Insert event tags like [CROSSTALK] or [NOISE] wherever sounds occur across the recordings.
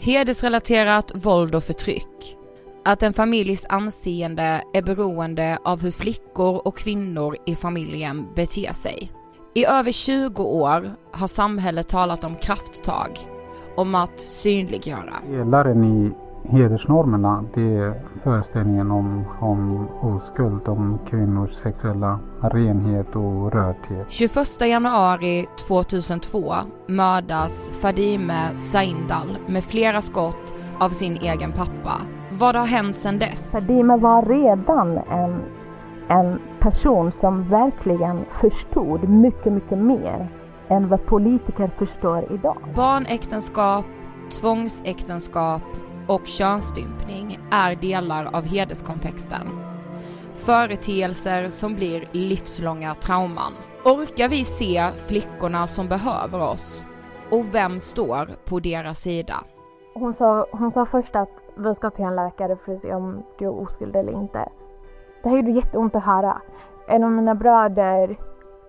Hedersrelaterat våld och förtryck. Att en familjs anseende är beroende av hur flickor och kvinnor i familjen beter sig. I över 20 år har samhället talat om krafttag, om att synliggöra. Pelaren i hedersnormerna det är föreställningen om, om oskuld, om kvinnors sexuella renhet och rördhet. 21 januari 2002 mördas Fadime Saindal med flera skott av sin egen pappa. Vad har hänt sedan dess? Fadime var redan en, en person som verkligen förstod mycket, mycket mer än vad politiker förstår idag. Barnäktenskap, tvångsäktenskap och könsstympning är delar av hederskontexten. Företeelser som blir livslånga trauman. Orkar vi se flickorna som behöver oss? Och vem står på deras sida? Hon sa, hon sa först att vi ska till en läkare för att se om du är oskuld eller inte. Det här gjorde jätteont att höra. En av mina bröder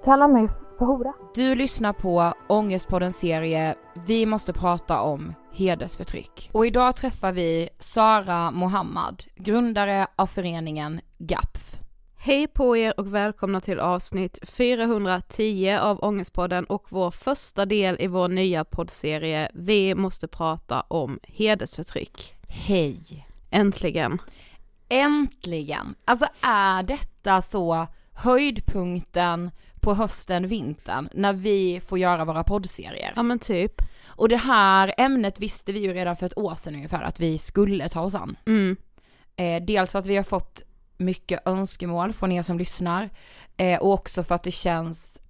kallade mig för hora. Du lyssnar på Ångestpoddens serie Vi måste prata om hedersförtryck. Och idag träffar vi Sara Mohammad, grundare av föreningen GAPF. Hej på er och välkomna till avsnitt 410 av Ångestpodden och vår första del i vår nya poddserie Vi måste prata om hedersförtryck. Hej! Äntligen! Äntligen! Alltså är detta så höjdpunkten på hösten, vintern, när vi får göra våra poddserier? Ja men typ. Och det här ämnet visste vi ju redan för ett år sedan ungefär att vi skulle ta oss an. Mm. Eh, dels för att vi har fått mycket önskemål från er som lyssnar eh, och också för att det känns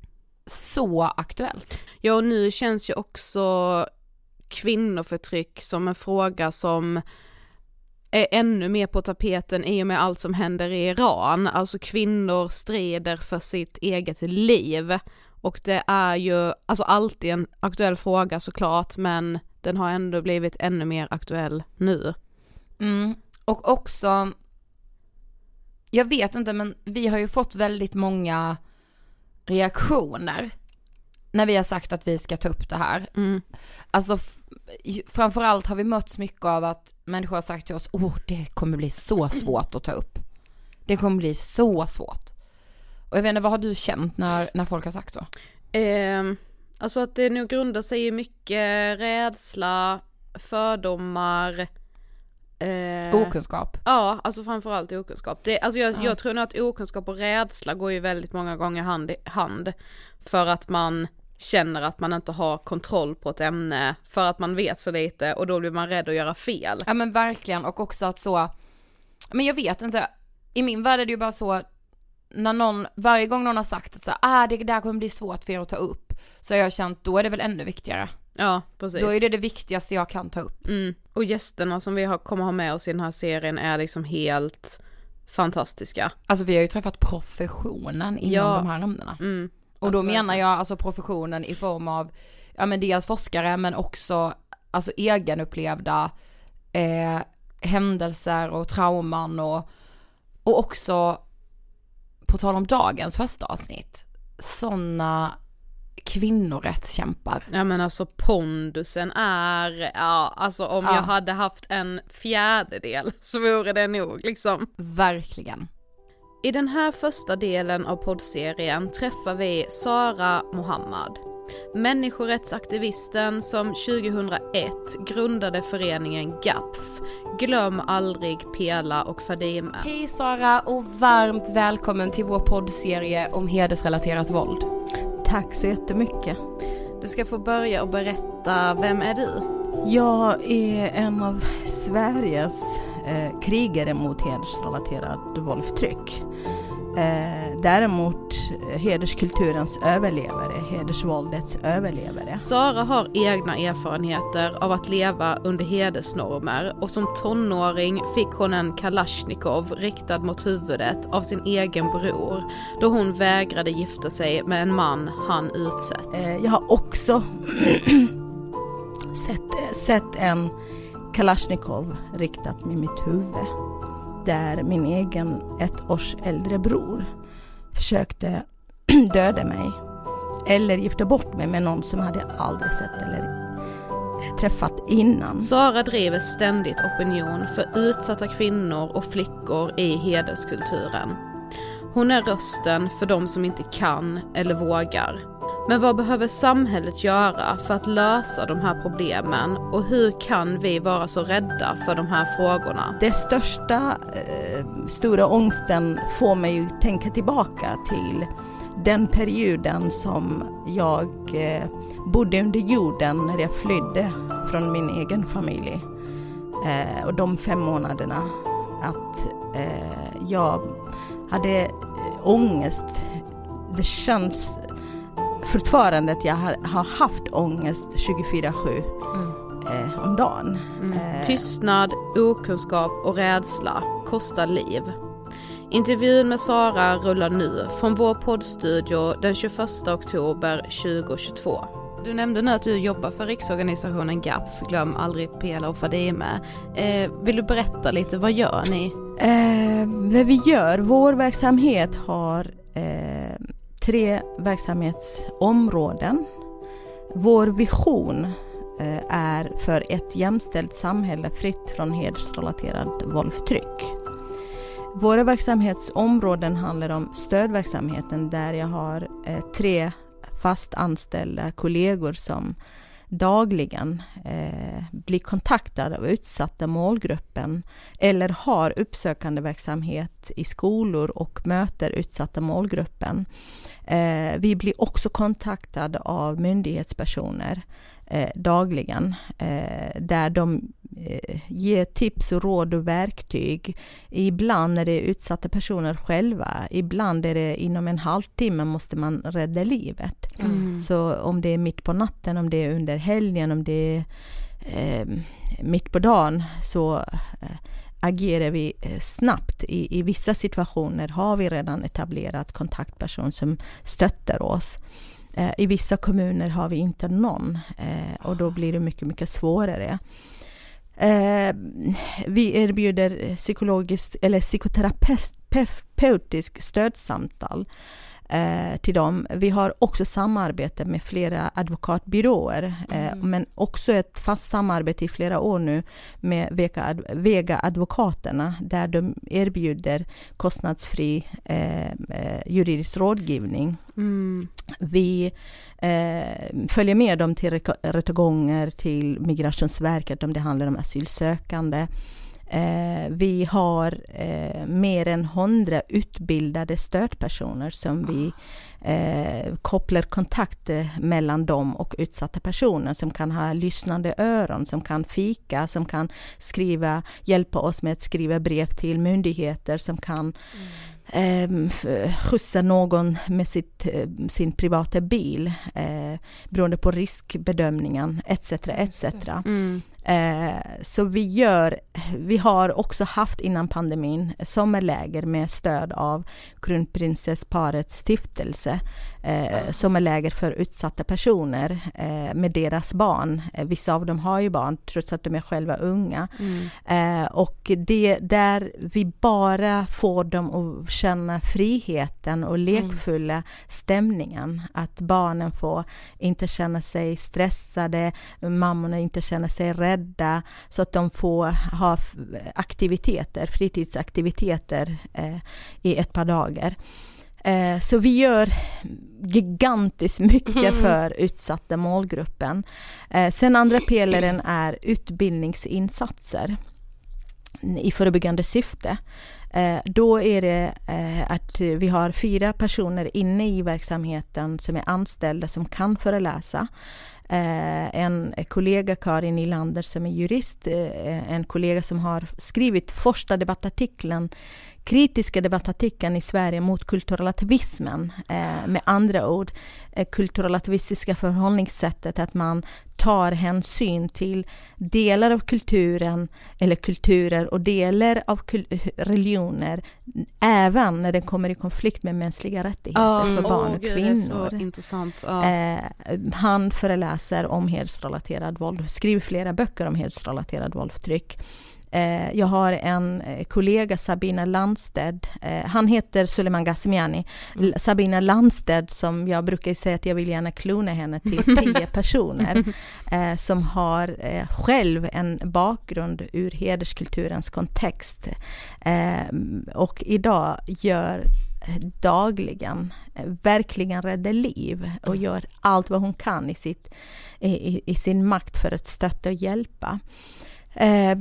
så aktuellt. Ja och nu känns ju också kvinnoförtryck som en fråga som är ännu mer på tapeten i och med allt som händer i Iran. Alltså kvinnor strider för sitt eget liv. Och det är ju alltså alltid en aktuell fråga såklart men den har ändå blivit ännu mer aktuell nu. Mm. Och också, jag vet inte men vi har ju fått väldigt många reaktioner när vi har sagt att vi ska ta upp det här. Mm. Alltså framförallt har vi mötts mycket av att människor har sagt till oss, åh oh, det kommer bli så svårt att ta upp. Det kommer bli så svårt. Och jag vet inte, vad har du känt när, när folk har sagt så? Eh, alltså att det nog grundar sig i mycket rädsla, fördomar. Eh, Okunskap. Ja, alltså framförallt okunskap. Det, alltså jag, Ja. jag tror nog att okunskap och rädsla går ju väldigt många gånger hand i hand. För att man känner att man inte har kontroll på ett ämne, för att man vet så lite och då blir man rädd att göra fel. Ja men verkligen och också att så, men jag vet inte, i min värld är det ju bara så när någon, varje gång någon har sagt att så här, ah, det där kommer bli svårt för er att ta upp, så har jag känt då är det väl ännu viktigare. Ja, precis. Då är det det viktigaste jag kan ta upp. Mm. Och gästerna som vi har, kommer ha med oss i den här serien är liksom helt fantastiska. Alltså vi har ju träffat professionen inom Ja. de här ämnena. Mm. Och Alltså, då menar verkligen. jag alltså professionen i form av, ja men dels forskare men också alltså egenupplevda eh, händelser och trauman och, och också på tal om dagens första avsnitt, sådana kvinnorättskämpar. Ja men alltså pondusen är, ja alltså om Ja. jag hade haft en fjärdedel så vore det nog liksom. Verkligen. I den här första delen av poddserien träffar vi Sara Mohammad. Människorättsaktivisten som 2001 grundade föreningen GAPF, Glöm aldrig Pela och Fadime. Hej Sara och varmt välkommen till vår poddserie om hedersrelaterat våld. Tack så jättemycket. Du ska få börja och berätta, vem är du? Jag är en av Sveriges eh, krigare mot hedersrelaterad våld och förtryck. Eh, däremot eh, hederskulturens överlevare, hedersvåldets överlevare. Sara har egna erfarenheter av att leva under hedersnormer och som tonåring fick hon en Kalashnikov riktad mot huvudet av sin egen bror då hon vägrade gifta sig med en man han utsett. Eh, jag har också [CLEARS THROAT] sett, sett en Kalashnikov riktat med mitt huvud. Där min egen ett års äldre bror försökte [CLEARS THROAT] döda mig. Eller gifta bort mig med någon som hade aldrig sett eller träffat innan. Sara driver ständigt opinion för utsatta kvinnor och flickor i hederskulturen. Hon är rösten för de som inte kan eller vågar. Men vad behöver samhället göra för att lösa de här problemen och hur kan vi vara så rädda för de här frågorna? Det största eh, stora ångsten får mig ju tänka tillbaka till den perioden som jag eh, bodde under jorden när jag flydde från min egen familj. Eh, och de fem månaderna att eh, jag hade eh, ångest. Det känns fortfarande att jag har, haft ångest 24-7 eh, om dagen. Eh, Tystnad, okunskap och rädsla kostar liv. Intervjun med Sara rullar nu från vår poddstudio den 21 oktober 2022. Du nämnde nu att du jobbar för riksorganisationen GAPF, Glöm aldrig Pela och Fadime. Eh, vill du berätta lite, vad gör ni? Eh, vad vi gör, vår verksamhet har eh, tre verksamhetsområden. Vår vision eh, är för ett jämställt samhälle fritt från hedersrelaterad våld och förtryck. Våra verksamhetsområden handlar om stödverksamheten där jag har eh, tre fast anställda kollegor som dagligen eh, blir kontaktade av utsatta målgruppen eller har uppsökande verksamhet i skolor och möter utsatta målgruppen. Eh, vi blir också kontaktade av myndighetspersoner eh, dagligen eh, där de eh, ger tips och råd och verktyg. Ibland är det utsatta personer själva, ibland är det inom en halvtimme måste man rädda livet. Mm. Så om det är mitt på natten, om det är under helgen, om det är eh, mitt på dagen så eh, agerar vi eh, snabbt. I, I vissa situationer har vi redan etablerat kontaktperson som stöttar oss. Eh, I vissa kommuner har vi inte någon eh, och då blir det mycket, mycket svårare. Eh, vi erbjuder psykologiskt eller psykoterapeutisk stödsamtal eh, till dem. Vi har också samarbete med flera advokatbyråer, eh, men också ett fast samarbete i flera år nu med Vega, Vega Advokaterna, där de erbjuder kostnadsfri eh, eh, juridisk rådgivning. Mm. Vi eh, följer med dem till rättegångar, till Migrationsverket om det handlar om asylsökande. Eh, vi har eh, mer än hundra utbildade stödpersoner som vi eh, kopplar kontakt eh, mellan dem och utsatta personer som kan ha lyssnande öron, som kan fika, som kan skriva, hjälpa oss med att skriva brev till myndigheter, som kan eh, f- skjutsa någon med sitt, eh, sin privata bil eh, beroende på riskbedömningen etc. etc. Mm. Eh, så vi gör, vi har också haft innan pandemin sommarläger med stöd av kronprinsessparets stiftelse. Eh, sommarläger för utsatta personer eh, med deras barn. Eh, vissa av dem har ju barn trots att de är själva unga. Mm. Eh, och det där vi bara får dem att känna friheten och lekfulla mm. stämningen. Att barnen får inte känna sig stressade, mammorna inte känner sig rädda, så att de får ha aktiviteter, fritidsaktiviteter eh, i ett par dagar. Eh, så vi gör gigantiskt mycket mm. för utsatta målgruppen. Eh, sen andra pelaren är utbildningsinsatser i förebyggande syfte. Eh, då är det att vi har fyra personer inne i verksamheten som är anställda som kan föreläsa. Eh, en kollega, Karin Nylander, som är jurist, eh, en kollega som har skrivit första debattartikeln kritiska debattartikeln i Sverige mot kulturrelativismen. Eh, med andra ord, eh, kulturrelativistiska förhållningssättet att man tar hänsyn till delar av kulturen eller kulturer och delar av religioner även när det kommer i konflikt med mänskliga rättigheter mm. för barn och kvinnor. intressant. Eh, han föreläser om hedersrelaterad våld, skriver flera böcker om hedersrelaterad våld och förtryck. Eh, jag har en eh, kollega, Sabina Landsted. Eh, han heter Suleiman Ghasemiani. Mm. Sabina Landsted, som jag brukar säga att jag vill gärna klona henne till [LAUGHS] tio personer. som har själv en bakgrund ur hederskulturens kontext. och idag gör dagligen verkligen räddar liv och mm. gör allt vad hon kan i, sitt, i, i sin makt för att stötta och hjälpa. Eh,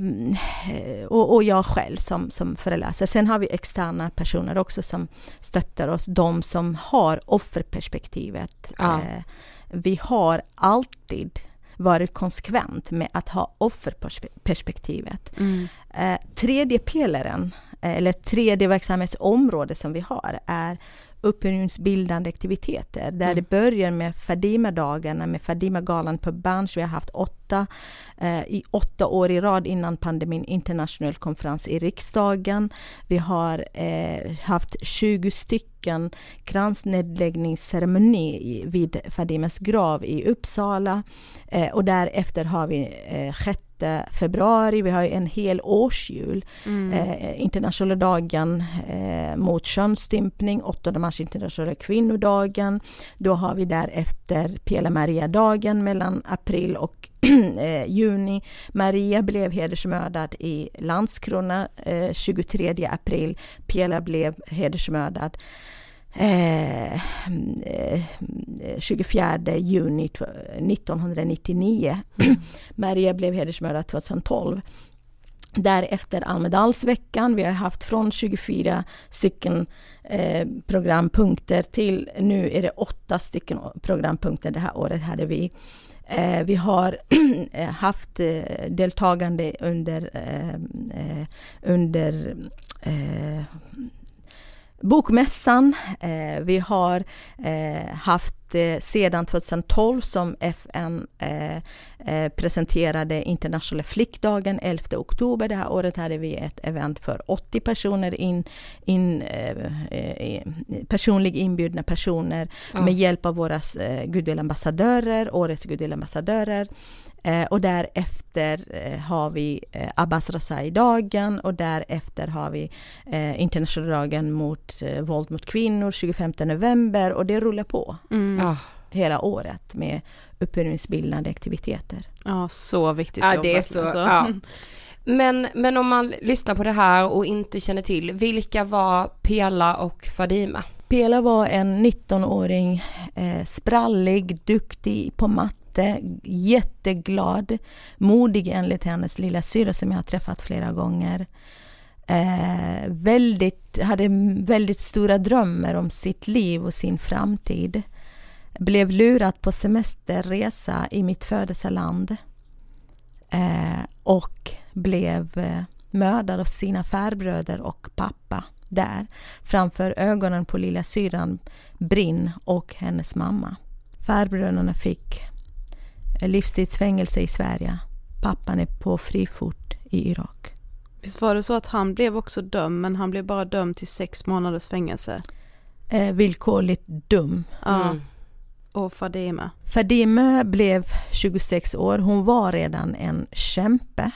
och, och, jag själv som, som föreläser. Sen har vi externa personer också som stöttar oss, de som har offerperspektivet. Ja. Eh, vi har alltid varit konsekvent med att ha offerperspektivet. Mm. Eh, tredje pelaren, eller tredje verksamhetsområde som vi har, är opinionsbildande aktiviteter. Där mm. det börjar med Fadima-dagarna, med Fadima-galan på Berns. Vi har haft åtta, eh, i åtta år i rad innan pandemin, internationell konferens i riksdagen. Vi har eh, haft 20 stycken kransnedläggningsceremoni vid Fadimas grav i Uppsala. Eh, och därefter har vi eh, februari, vi har en hel årsjul. Mm. Eh, internationella dagen eh, mot könsstympning, 8 mars internationella kvinnodagen. Då har vi därefter Pia Maria-dagen mellan april och [CLEARS THROAT] Eh, juni. Maria blev hedersmördad i Landskrona eh, 23 april. Pela blev hedersmördad eh, 24 juni 1999. [CLEARS THROAT] Maria blev hedersmördad 2012. Därefter Almedalsveckan. Vi har haft från 24 stycken eh, programpunkter till nu är det åtta stycken programpunkter. Det här året hade vi. Eh, vi har [CLEARS THROAT] eh, haft eh, deltagande under, eh, eh, under eh, Bokmässan. Eh, vi har eh, haft eh, sedan 2012 som FN eh, eh, presenterade internationella flickdagen 11 oktober. Det här året hade vi ett event för 80 personer, in, in, eh, personlig inbjudna personer ja. med hjälp av våra eh, Goodwill-ambassadörer, årets Goodwill-ambassadörer. Eh, och därefter eh, har vi eh, Abbas Razai-dagen och därefter har vi eh, internationella dagen mot eh, våld mot kvinnor 25 november och det rullar på mm. ah. hela året med opinionsbildande aktiviteter. Ja, så viktigt ja, Det är så, alltså. ja. [LAUGHS] Men, men om man lyssnar på det här och inte känner till, vilka var Pela och Fadima? Pela var en 19-åring, eh, sprallig, duktig på matte jätte, jätteglad, modig enligt hennes lilla syra som jag har träffat flera gånger. Eh, väldigt, hade väldigt stora drömmar om sitt liv och sin framtid. Blev lurad på semesterresa i mitt födelseland. Eh, och blev eh, mördad av sina farbröder och pappa där framför ögonen på lilla syran Brinn och hennes mamma. Farbröderna fick livstidsfängelse i Sverige. Pappan är på fri fot i Irak. Visst var det så att han blev också dömd, men han blev bara dömd till sex månaders fängelse? Eh, villkorligt dum. Ja. Mm. Och Fadime? Fadime blev 26 år. Hon var redan en kämpe.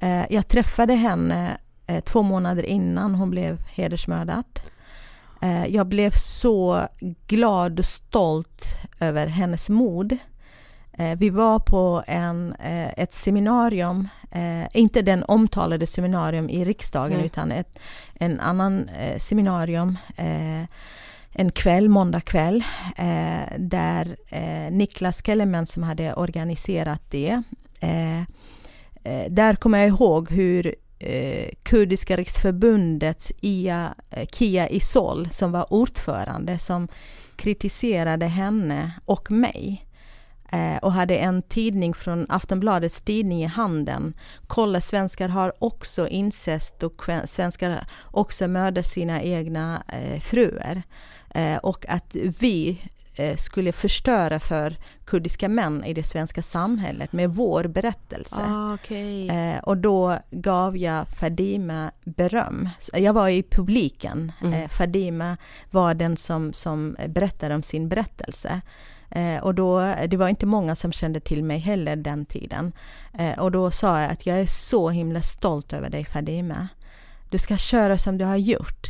Eh, jag träffade henne eh, två månader innan hon blev hedersmördad. Eh, jag blev så glad och stolt över hennes mod. Eh, vi var på en, eh, ett seminarium, eh, inte den omtalade seminarium i riksdagen Mm. utan ett en annan seminarium en kväll, måndag kväll, där Niklas Kellerman som hade organiserat det. Där kommer jag ihåg hur Kurdiska riksförbundets Ia, Kia Isol, som var ordförande, som kritiserade henne och mig och hade en tidning från Aftonbladets tidning i handen. Kolla, svenskar har också incest och svenskar också mördar sina egna eh, fruar. Eh, och att vi eh, skulle förstöra för kurdiska män i det svenska samhället med vår berättelse. Ah, okej. Eh, och då gav jag Fadime beröm. Jag var i publiken. Mm. Eh, Fadime var den som, som berättade om sin berättelse. Eh, och då, det var inte många som kände till mig heller den tiden. Eh, och då sa jag att jag är så himla stolt över dig Fadime. Du ska köra som du har gjort.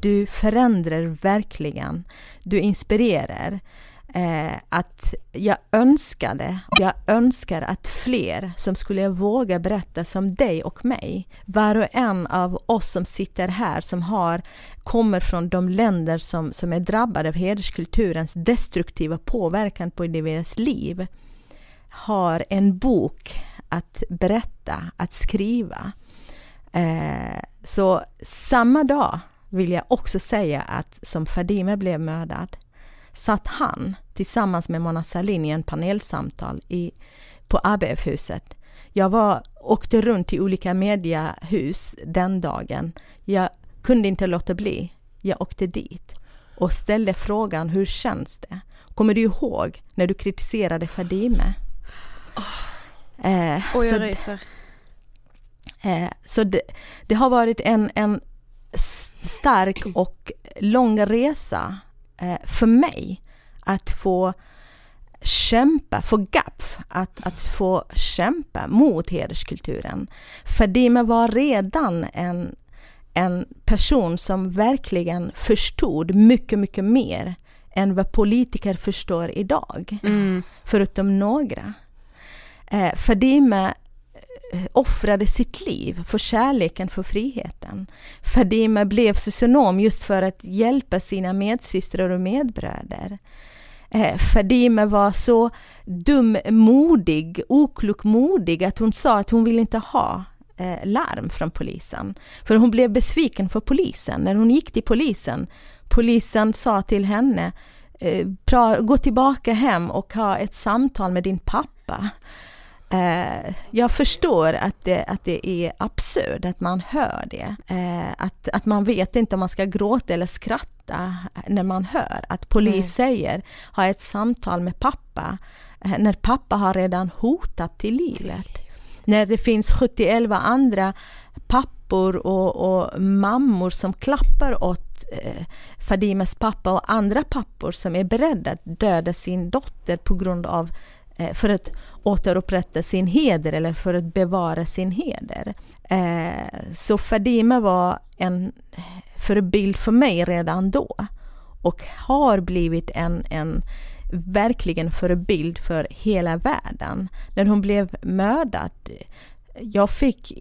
Du förändrar verkligen. Du inspirerar. Eh, att jag önskade, jag önskar att fler som skulle våga berätta som dig och mig, var och en av oss som sitter här som har, kommer från de länder som, som är drabbade av hederskulturens destruktiva påverkan på deras liv, har en bok att berätta, att skriva. Eh, så samma dag vill jag också säga att som Fadime blev mördad satt han tillsammans med Mona Sahlin i en panelsamtal i, på ABF-huset. Jag var, åkte runt till olika mediahus den dagen. Jag kunde inte låta bli. Jag åkte dit och ställde frågan, hur känns det? Kommer du ihåg när du kritiserade Fadime? Eh, Oj, så jag d- reser. Eh, så det, det har varit en, en stark och lång resa eh, för mig att få kämpa, få GAPF, att, att få kämpa mot hederskulturen. Fadime var redan en, en person som verkligen förstod mycket, mycket mer än vad politiker förstår idag. Mm. Förutom några. Eh, Fadime eh, Eh, offrade sitt liv för kärleken, för friheten. Fadime blev socionom just för att hjälpa sina medsystrar och medbröder. Eh, Fadime var så dummodig, oklokmodig att hon sa att hon ville inte ha eh, larm från polisen. För hon blev besviken för polisen. När hon gick till polisen, polisen sa till henne gå tillbaka hem och ha ett samtal med din pappa. Eh, jag förstår att det, att det är absurt att man hör det. Eh, att, att man vet inte om man ska gråta eller skratta när man hör att polis Nej. säger ha ett samtal med pappa eh, när pappa har redan hotat till livet. När det finns 71 andra pappor och, och mammor som klappar åt eh, Fadimes pappa och andra pappor som är beredda att döda sin dotter på grund av eh, för att återupprätta sin heder eller för att bevara sin heder. Eh, så Fadime var en förebild för mig redan då och har blivit en, en verkligen förebild för hela världen. När hon blev mördad, jag fick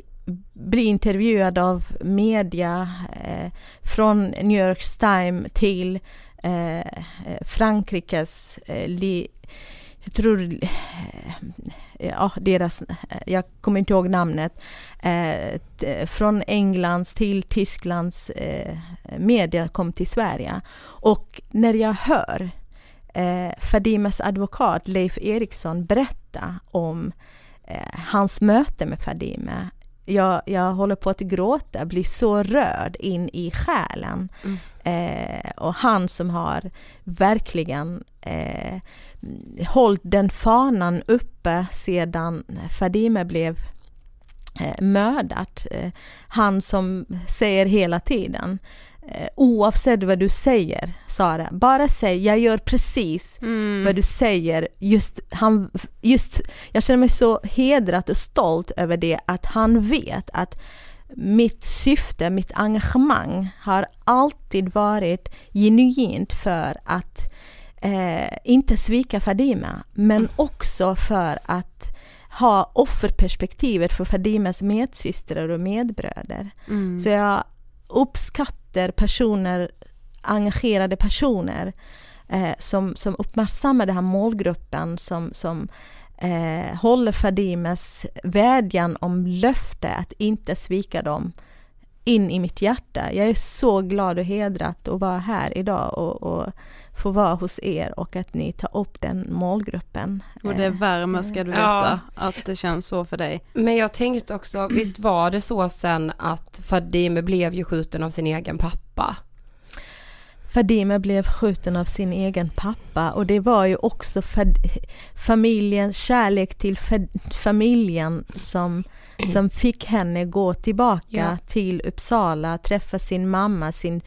bli intervjuad av media eh, från New York Times till eh, eh Frankrikes eh, li, jag tror, eh, ja deras, eh, jag kommer inte ihåg namnet, eh, från Englands till Tysklands eh, media kom till Sverige. Och när jag hör eh, Fadimes advokat Leif Eriksson berätta om eh, hans möte med Fadime. Jag, jag håller på att gråta, blir så rörd in i själen. Eh, och han som har verkligen eh, hållit den fanan uppe sedan Fadime blev eh, mördad. Eh, han som säger hela tiden oavsett vad du säger Sara, bara säg jag gör precis Mm. vad du säger. Just, han, just, jag känner mig så hedrad och stolt över det att han vet att mitt syfte, mitt engagemang har alltid varit genuint för att eh, inte svika Fadima, men mm. också för att ha offerperspektivet för Fadimas medsystrar och medbröder. Mm. Så jag uppskattar personer, engagerade personer eh, som, som uppmärksammar den här målgruppen som, som eh, håller Fadimes vädjan om löfte att inte svika dem in i mitt hjärta. Jag är så glad och hedrad att vara här idag och, och få vara hos er och att ni tar upp den målgruppen. Och det värmer ska du veta ja. att det känns så för dig. Men jag tänkte också, visst var det så sen att Fadime blev ju skjuten av sin egen pappa? Fadime blev skjuten av sin egen pappa och det var ju också familjens kärlek till familjen som, som fick henne gå tillbaka ja. till Uppsala, träffa sin mamma, sin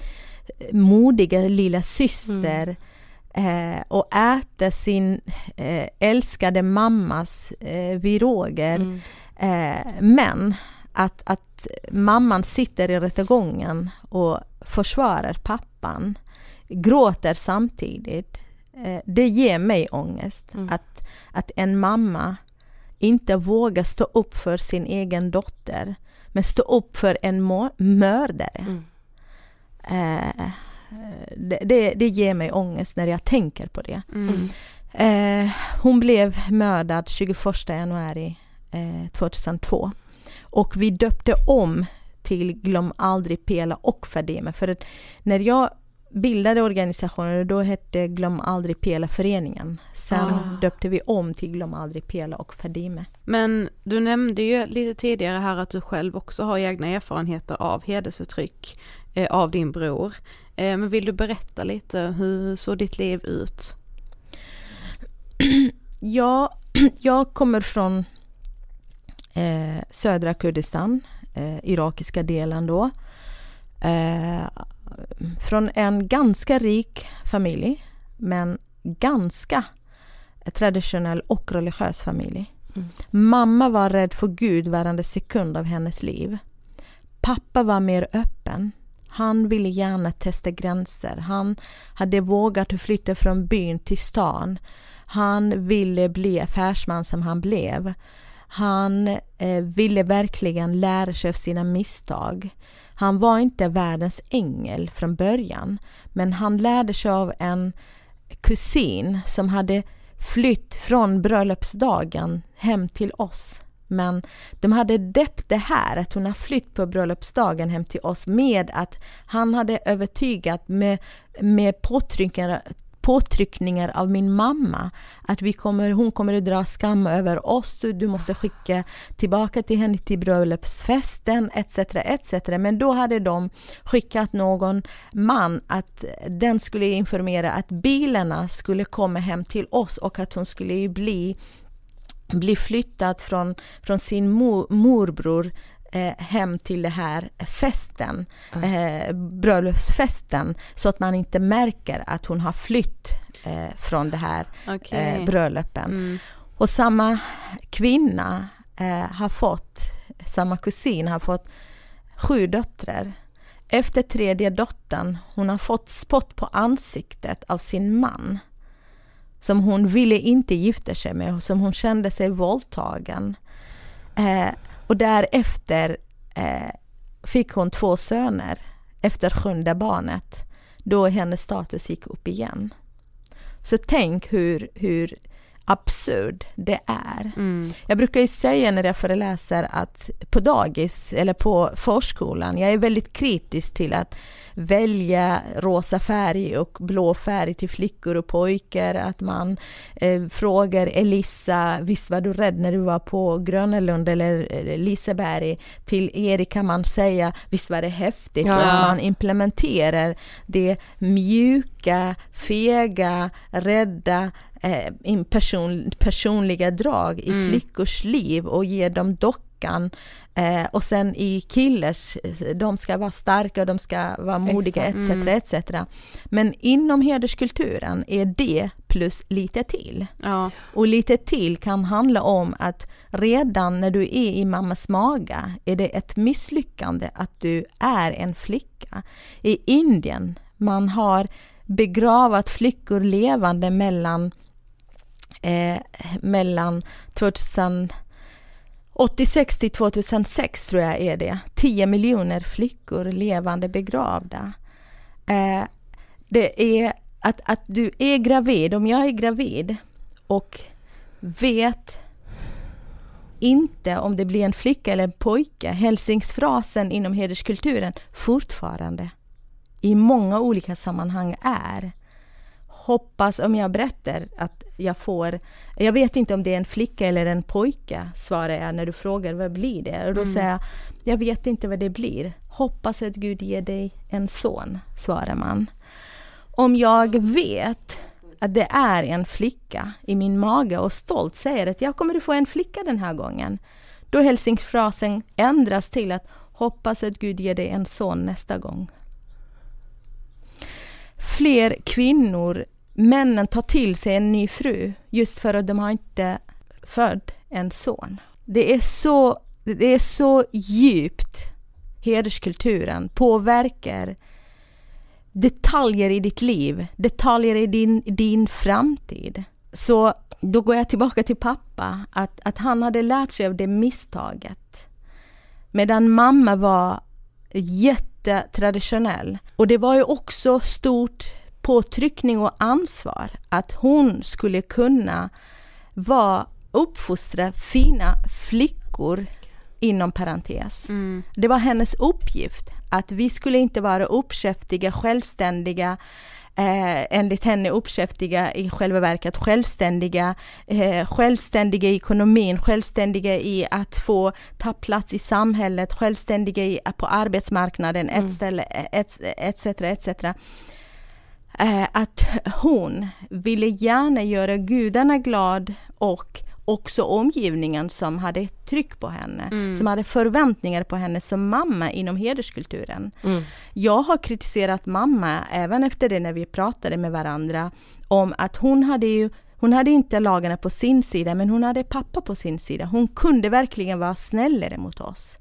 modiga lilla syster mm. eh, och äta sin eh, älskade mammas eh, viroger. Mm. Eh, men att, att mamman sitter i rättegången och försvarar pappan, gråter samtidigt. Eh, det ger mig ångest. Mm. Att, att en mamma inte vågar stå upp för sin egen dotter, men stå upp för en mördare. Mm. Eh, det, det, det, ger mig ångest när jag tänker på det. Mm. Eh, hon blev mördad 21 januari eh, 2002. Och vi döpte om till Glöm aldrig Pela och Fadime. För att när jag bildade organisationen, då hette Glöm aldrig Pela föreningen. Sen ah. döpte vi om till Glöm aldrig Pela och Fadime. Men du nämnde ju lite tidigare här att du själv också har egna erfarenheter av hedersförtryck eh, av din bror. Eh, men vill du berätta lite, hur såg ditt liv ut? [CLEARS THROAT] ja, [CLEARS THROAT] jag kommer från eh, södra Kurdistan, eh, irakiska delen då. Eh, från en ganska rik familj, men ganska traditionell och religiös familj. Mm. Mamma var rädd för Gud varenda sekund av hennes liv. Pappa var mer öppen. Han ville gärna testa gränser. Han hade vågat flytta från byn till stan. Han ville bli affärsman som han blev. Han eh, ville verkligen lära sig av sina misstag. Han var inte världens ängel från början, men han lärde sig av en kusin som hade flytt från bröllopsdagen hem till oss. Men de hade döpt det här, att hon har flytt på bröllopsdagen hem till oss med att han hade övertygat med, med påtryckningar, påtryckningar av min mamma. Att vi kommer, hon kommer att dra skam över oss, du måste skicka tillbaka till henne till bröllopsfesten etc. etc. Men då hade de skickat någon man att den skulle informera att bilarna skulle komma hem till oss och att hon skulle bli bli flyttad från, från sin mor, morbror eh, hem till den här festen, eh, bröllopsfesten, så att man inte märker att hon har flytt eh, från det här okay. eh, bröllopen. Mm. Och samma kvinna eh, har fått, samma kusin har fått sju döttrar. Efter tredje dottern, hon har fått spott på ansiktet av sin man som hon ville inte gifta sig med, som hon kände sig våldtagen. Eh, och därefter eh, fick hon två söner efter sjunde barnet, då hennes status gick upp igen. Så tänk hur, hur absurd det är. Mm. Jag brukar ju säga när jag föreläser att på dagis eller på förskolan, jag är väldigt kritisk till att välja rosa färg och blå färg till flickor och pojkar, att man eh, frågar Elissa, visst var du rädd när du var på Grönelund eller Liseberg? Till Erik kan man säga, visst var det häftigt? Ja. Och man implementerar det mjuka, fega, rädda eh, person, personliga drag i mm. flickors liv och ger dem flickan eh, och sen i killers, de ska vara starka, de ska vara modiga etc. Mm. etc. Men inom hederskulturen är det plus lite till. Ja. Och lite till kan handla om att redan när du är i mammas maga är det ett misslyckande att du är en flicka. I Indien, man har begravat flickor levande mellan, eh, mellan 2086 till 2006 tror jag är det. 10 miljoner flickor levande begravda. Eh, det är att, att du är gravid, om jag är gravid och vet inte om det blir en flicka eller en pojke, hälsningsfrasen inom hederskulturen fortfarande i många olika sammanhang är hoppas om jag berättar att jag får, jag vet inte om det är en flicka eller en pojke, svarar jag när du frågar vad blir det? Och då Mm. säger jag, jag vet inte vad det blir. Hoppas att Gud ger dig en son, svarar man. Om jag vet att det är en flicka i min mage och stolt säger att jag kommer att få en flicka den här gången, då hälsningsfrasen ändras till att hoppas att Gud ger dig en son nästa gång. Fler kvinnor, männen tar till sig en ny fru just för att de har inte född en son. Det är så, det är så djupt hederskulturen påverkar detaljer i ditt liv, detaljer i din, din framtid. Så då går jag tillbaka till pappa, att, att han hade lärt sig av det misstaget. Medan mamma var jättetraditionell. Och det var ju också stort påtryckning och ansvar att hon skulle kunna vara, uppfostra fina flickor inom parentes. Mm. Det var hennes uppgift att vi skulle inte vara uppkäftiga, självständiga, eh, enligt henne uppkäftiga i själva verket, självständiga, eh, självständiga i ekonomin, självständiga i att få ta plats i samhället, självständiga i, på arbetsmarknaden, Mm. ett ställe, ett, etc. etc. Eh, att hon ville gärna göra gudarna glad och också omgivningen som hade ett tryck på henne, Mm. som hade förväntningar på henne som mamma inom hederskulturen. Mm. Jag har kritiserat mamma även efter det när vi pratade med varandra om att hon hade ju hon hade inte lagarna på sin sida men hon hade pappa på sin sida. Hon kunde verkligen vara snällare mot oss.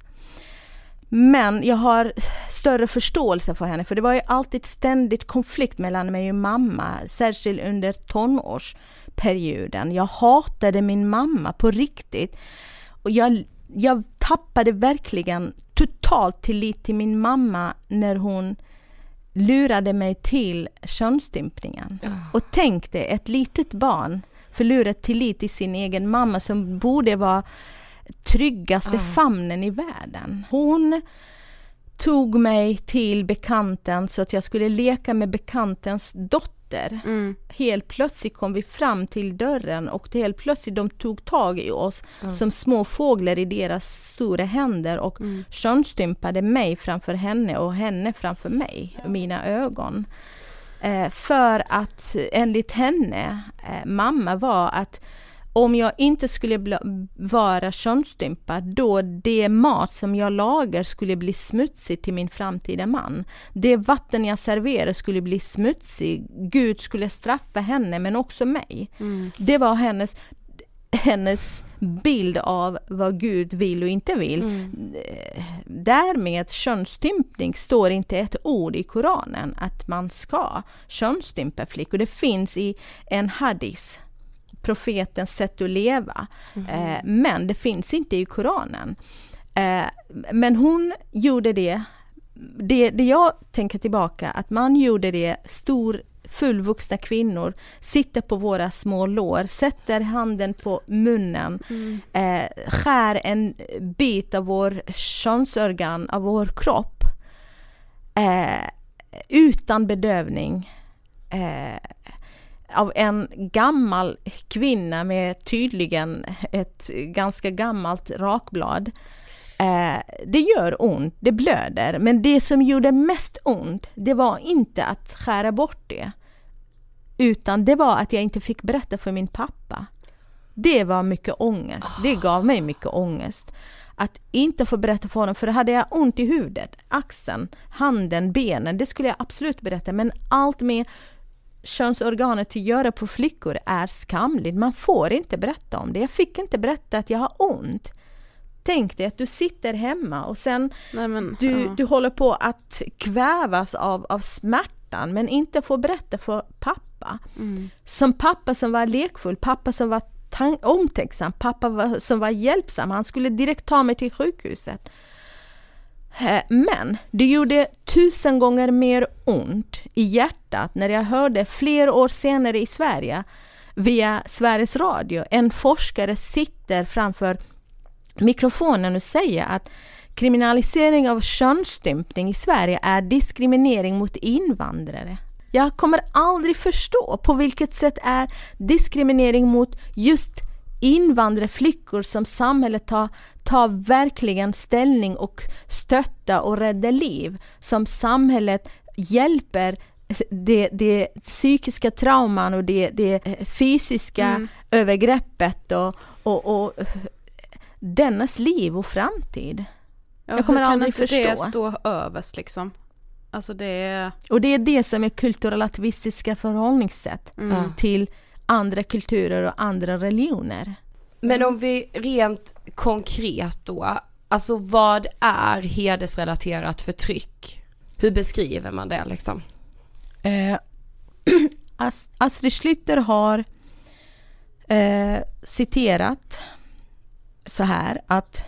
Men jag har större förståelse för henne för det var ju alltid ständigt konflikt mellan mig och mamma, särskilt under tonårsperioden. Jag hatade min mamma på riktigt. Och jag, jag tappade verkligen totalt tillit till min mamma när hon lurade mig till könsstympningen. Och tänk dig, ett litet barn förlorar tillit till sin egen mamma som borde vara tryggaste famnen i världen. Hon tog mig till bekanten så att jag skulle leka med bekantens dotter. Mm. Helt plötsligt kom vi fram till dörren och helt plötsligt de tog tag i oss Mm. som små fåglar i deras stora händer och Mm. könsstympade mig framför henne och henne framför mig, mina ögon. Eh, för att enligt henne, eh, mamma, var att om jag inte skulle vara könsstympad, då det mat som jag lagar skulle bli smutsigt till min framtida man. Det vatten jag serverar skulle bli smutsigt. Gud skulle straffa henne, men också mig. Mm. Det var hennes, hennes bild av vad Gud vill och inte vill. Mm. Därmed könsstympning står inte ett ord i Koranen att man ska könsstympa flickor. Det finns i en hadis, profetens sätt att leva. Eh, men det finns inte i Koranen. Eh, men hon gjorde det, det, det jag tänker tillbaka, att man gjorde det stor fullvuxna kvinnor sitter på våra små lår, sätter handen på munnen, eh, skär en bit av vår könsorgan, av vår kropp, eh, utan bedövning. Eh, av en gammal kvinna med tydligen ett ganska gammalt rakblad. Eh, det gör ont, det blöder, men det som gjorde mest ont, det var inte att skära bort det, utan det var att jag inte fick berätta för min pappa. Det var mycket ångest, det gav mig mycket ångest. att inte få berätta för honom, för hade jag ont i huvudet, axeln, handen, benen, det skulle jag absolut berätta, men allt med könsorganet att göra på flickor är skamligt. Man får inte berätta om det. Jag fick inte berätta att jag har ont. Tänk dig att du sitter hemma och sen Nej, men, du, ja. du håller på att kvävas av, av smärtan men inte får berätta för pappa. Mm. Som pappa som var lekfull, pappa som var omtänksam, pappa var, som var hjälpsam. Han skulle direkt ta mig till sjukhuset. Eh, men det gjorde tusen gånger mer ont i hjärtat när jag hörde flera år senare i Sverige via Sveriges Radio en forskare sitter framför mikrofonen och säger att kriminalisering av könsstympning i Sverige är diskriminering mot invandrare. Jag kommer aldrig förstå på vilket sätt är diskriminering mot just invandrarflickor som samhället tar, tar verkligen ställning och stöttar och räddar liv. Som samhället hjälper det, det psykiska trauman och det, det fysiska Mm. övergreppet och, och, och dennas liv och framtid. Ja, Jag kommer hur kan aldrig inte det förstå. stå överst liksom? Alltså det är... Och det är det som är kulturrelativistiska förhållningssätt Mm. till andra kulturer och andra religioner. Men om vi rent konkret då, alltså vad är hedersrelaterat förtryck? Hur beskriver man det liksom? Eh, [CLEARS THROAT] As- Astrid Schlytter har eh, citerat så här att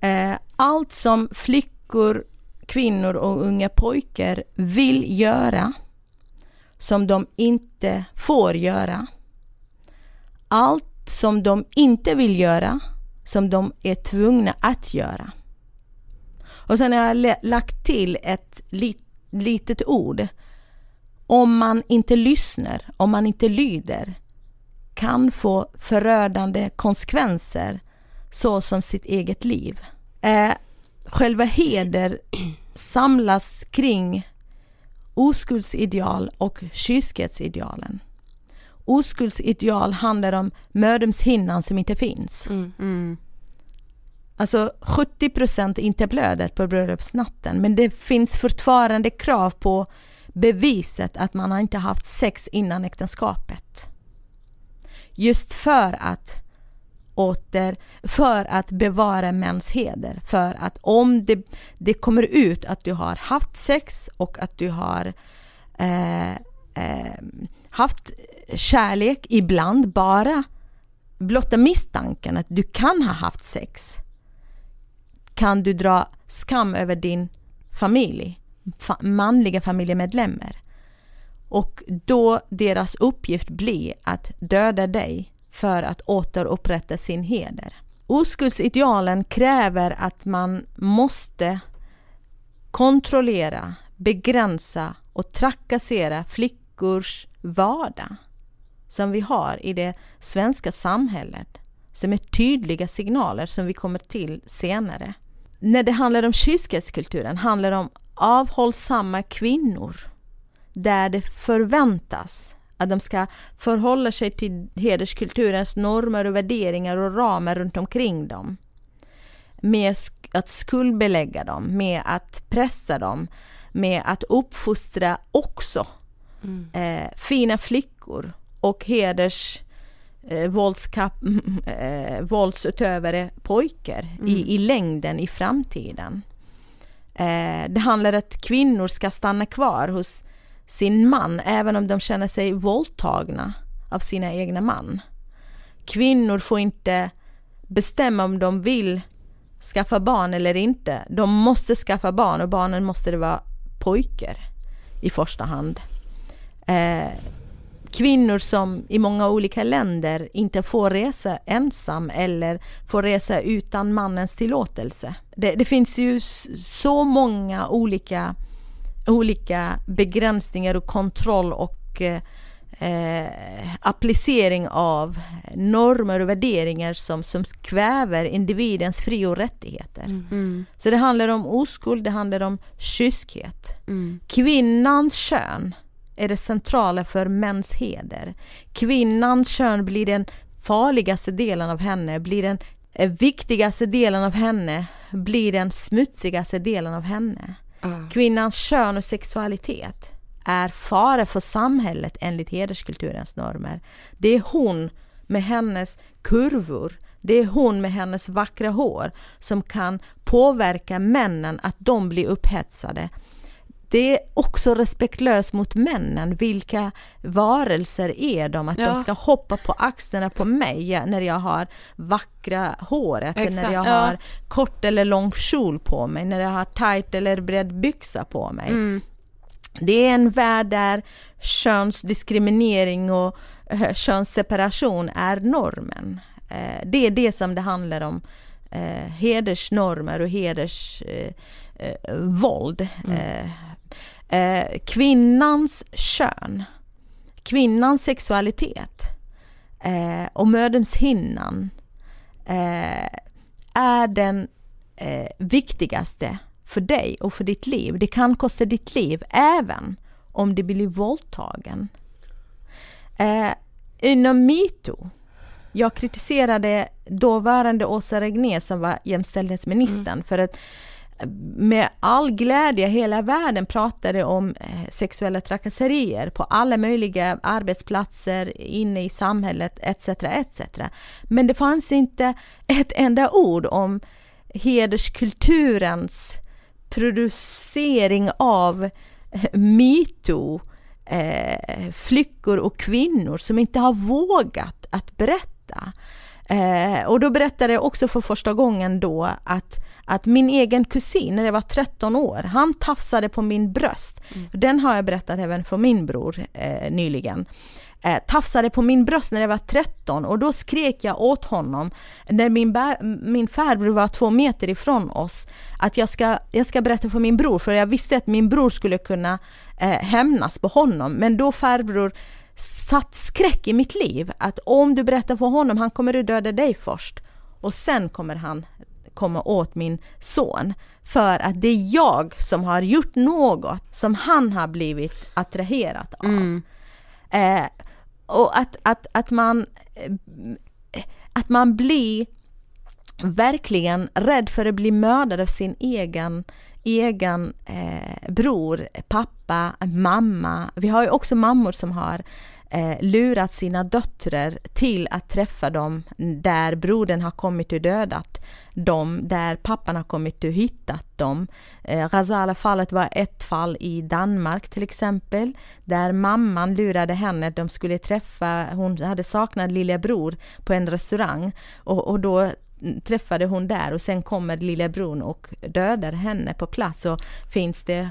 eh, allt som flickor, kvinnor och unga pojkar vill göra som de inte får göra. Allt som de inte vill göra som de är tvungna att göra. Och sen har jag lagt till ett lit, litet ord. Om man inte lyssnar, om man inte lyder kan få förödande konsekvenser såsom sitt eget liv. Eh, själva heder [CLEARS THROAT] samlas kring oskuldsideal och kyskhetsidealen. Oskuldsideal handlar om mödomshinnan som inte finns. Mm. Alltså 70% inte blödet på bröllopsnatten men det finns fortfarande krav på beviset att man har inte haft sex innan äktenskapet. Just för att åter, för att bevara mäns heder. För att om det, det kommer ut att du har haft sex och att du har eh, eh, haft kärlek ibland bara blotta misstanken att du kan ha haft sex kan du dra skam över din familj, fa- manliga familjemedlemmar. Och då deras uppgift blir att döda dig för att återupprätta sin heder. Oskuldsidealen kräver att man måste kontrollera, begränsa och trakassera flickors vardag som vi har i det svenska samhället som är tydliga signaler som vi kommer till senare. När det handlar om kyskhetskulturen handlar det om avhållsamma kvinnor där det förväntas att de ska förhålla sig till hederskulturens normer och värderingar och ramar runt omkring dem. Med att skuldbelägga dem, med att pressa dem, med att uppfostra också eh, fina flickor och heders eh, våldskap, [LAUGHS] eh, våldsutövare pojkar i, i längden i framtiden. Eh, det handlar om att kvinnor ska stanna kvar hos sin man även om de känner sig våldtagna av sina egna man. Kvinnor får inte bestämma om de vill skaffa barn eller inte. De måste skaffa barn och barnen måste det vara pojkar i första hand. Eh, kvinnor som i många olika länder inte får resa ensam eller får resa utan mannens tillåtelse. Det, det finns ju så många olika, olika begränsningar och kontroll och eh, eh, applicering av normer och värderingar som, som kväver individens fri och rättigheter. Mm. Så det handlar om oskuld, det handlar om kyskhet. Mm. Kvinnans kön är det centrala för mäns heder. Kvinnans kön blir den farligaste delen av henne, blir en, eh, viktigaste delen av henne blir den smutsigaste delen av henne. Ah. Kvinnans kön och sexualitet är fara för samhället enligt hederskulturens normer. Det är hon med hennes kurvor, det är hon med hennes vackra hår som kan påverka männen att de blir upphetsade. Det är också respektlöst mot männen. Vilka varelser är de? Att Ja. de ska hoppa på axlarna på mig när jag har vackra håret, när Exakt, jag ja. har kort eller lång kjol på mig, när jag har tight eller bred byxa på mig. Mm. Det är en värld där könsdiskriminering och eh, könsseparation är normen. Eh, det är det som det handlar om. Eh, hedersnormer och hedersvåld. Eh, våld. Eh, eh, kvinnans kön, kvinnans sexualitet. Eh, och mödomshinnan eh, är den eh, viktigaste för dig och för ditt liv. Det kan kosta ditt liv även om du blir våldtagen. Eh, inom metoo, jag kritiserade dåvarande Åsa Regnér som var jämställdhetsministern för att med all glädje hela världen pratade om eh, sexuella trakasserier på alla möjliga arbetsplatser, inne i samhället etc. etc. Men det fanns inte ett enda ord om hederskulturens producering av eh, metoo, eh, flickor och kvinnor som inte har vågat att berätta. Eh, och då berättade jag också för första gången då att, att min egen kusin, när jag var 13 år, han tafsade på min bröst. Den har jag berättat även för min bror eh, nyligen. Eh, tafsade på min bröst när jag var 13 och då skrek jag åt honom när min, min farbror var två meter ifrån oss att jag ska, jag ska berätta för min bror för jag visste att min bror skulle kunna eh, hämnas på honom men då farbror satt skräck i mitt liv att om du berättar för honom han kommer att döda dig först. Och sen kommer han komma åt min son. För att det är jag som har gjort något som han har blivit attraherad av. Eh, och att, att, att man eh, att man blir verkligen rädd för att bli mördad av sin egen, egen eh, bror, pappa, mamma. Vi har ju också mammor som har eh, lurat sina döttrar till att träffa dem där brodern har kommit och dödat dem, där pappan har kommit och hittat dem. Eh, Ghazala-fallet var ett fall i Danmark till exempel, där mamman lurade henne de skulle träffa, hon hade saknat lillebror på en restaurang och, och då träffade hon där och sen kommer lillebror och dödar henne på plats och finns det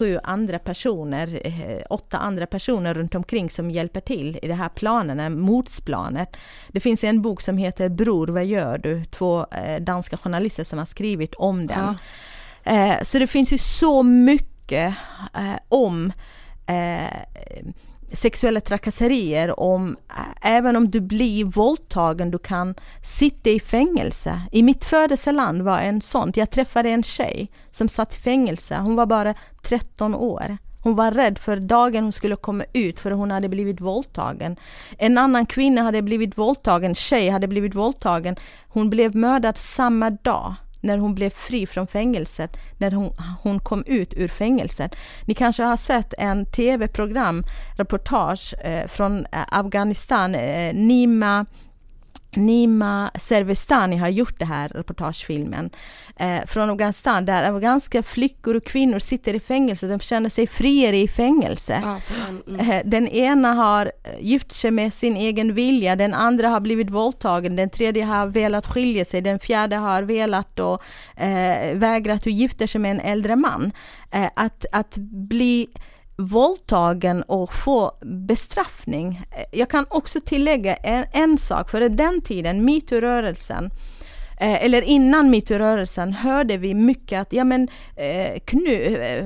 sju andra personer, eh, åtta andra personer runt omkring som hjälper till i det här planen, motsplanet. Det finns en bok som heter Bror, vad gör du? Två eh, danska journalister som har skrivit om den. Ja. Eh, så det finns ju så mycket om sexuella trakasserier om, även om du blir våldtagen, du kan sitta i fängelse. I mitt födelseland var en sån. Jag träffade en tjej som satt i fängelse. Hon var bara 13 år. Hon var rädd för dagen hon skulle komma ut för hon hade blivit våldtagen. En annan kvinna hade blivit våldtagen, tjej hade blivit våldtagen. Hon blev mördad samma dag när hon blev fri från fängelset, när hon, hon kom ut ur fängelset. Ni kanske har sett en tv-program, reportage eh, från eh, Afghanistan, eh, Nima Nima Servestani har gjort det här reportagefilmen eh, från Afghanistan där afghanska flickor och kvinnor sitter i fängelse, de känner sig friare i fängelse. Ja, mm. eh, den ena har gift sig med sin egen vilja, den andra har blivit våldtagen, den tredje har velat skilja sig, den fjärde har velat och eh, vägrat att gifta sig med en äldre man. Eh, att, att bli våldtagen och få bestraffning. Jag kan också tillägga en, en sak, för den tiden, metoo-rörelsen, eh, eller innan metoo-rörelsen hörde vi mycket att, ja men eh, knu, eh,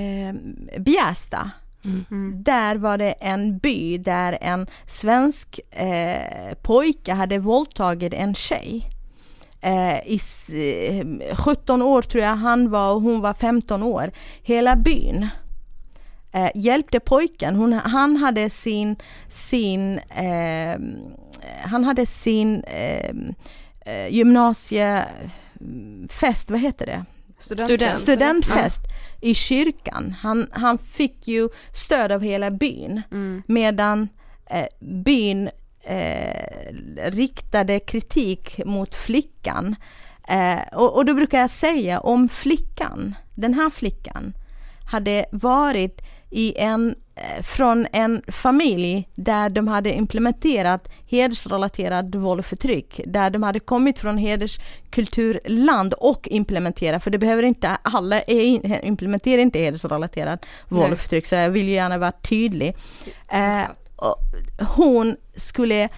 eh Bjästa, Mm. Där var det en by där en svensk eh, pojke hade våldtagit en tjej. Eh, I 17 år tror jag han var och hon var 15 år. Hela byn eh, hjälpte pojken. Hon, han hade sin, sin eh, han hade sin eh, eh gymnasiefest, vad heter det? Studentfest, Studentfest ja. i kyrkan. Han, han fick ju stöd av hela byn mm. medan eh, byn eh, riktade kritik mot flickan. Eh, och, och då brukar jag säga om flickan, den här flickan, hade varit i en, eh, från en familj där de hade implementerat hedersrelaterad våld och förtryck, där de hade kommit från hederskulturland och implementerat, för det behöver inte, alla är, implementerar inte hedersrelaterad våld och förtryck, så jag vill ju gärna vara tydlig. Eh, hon skulle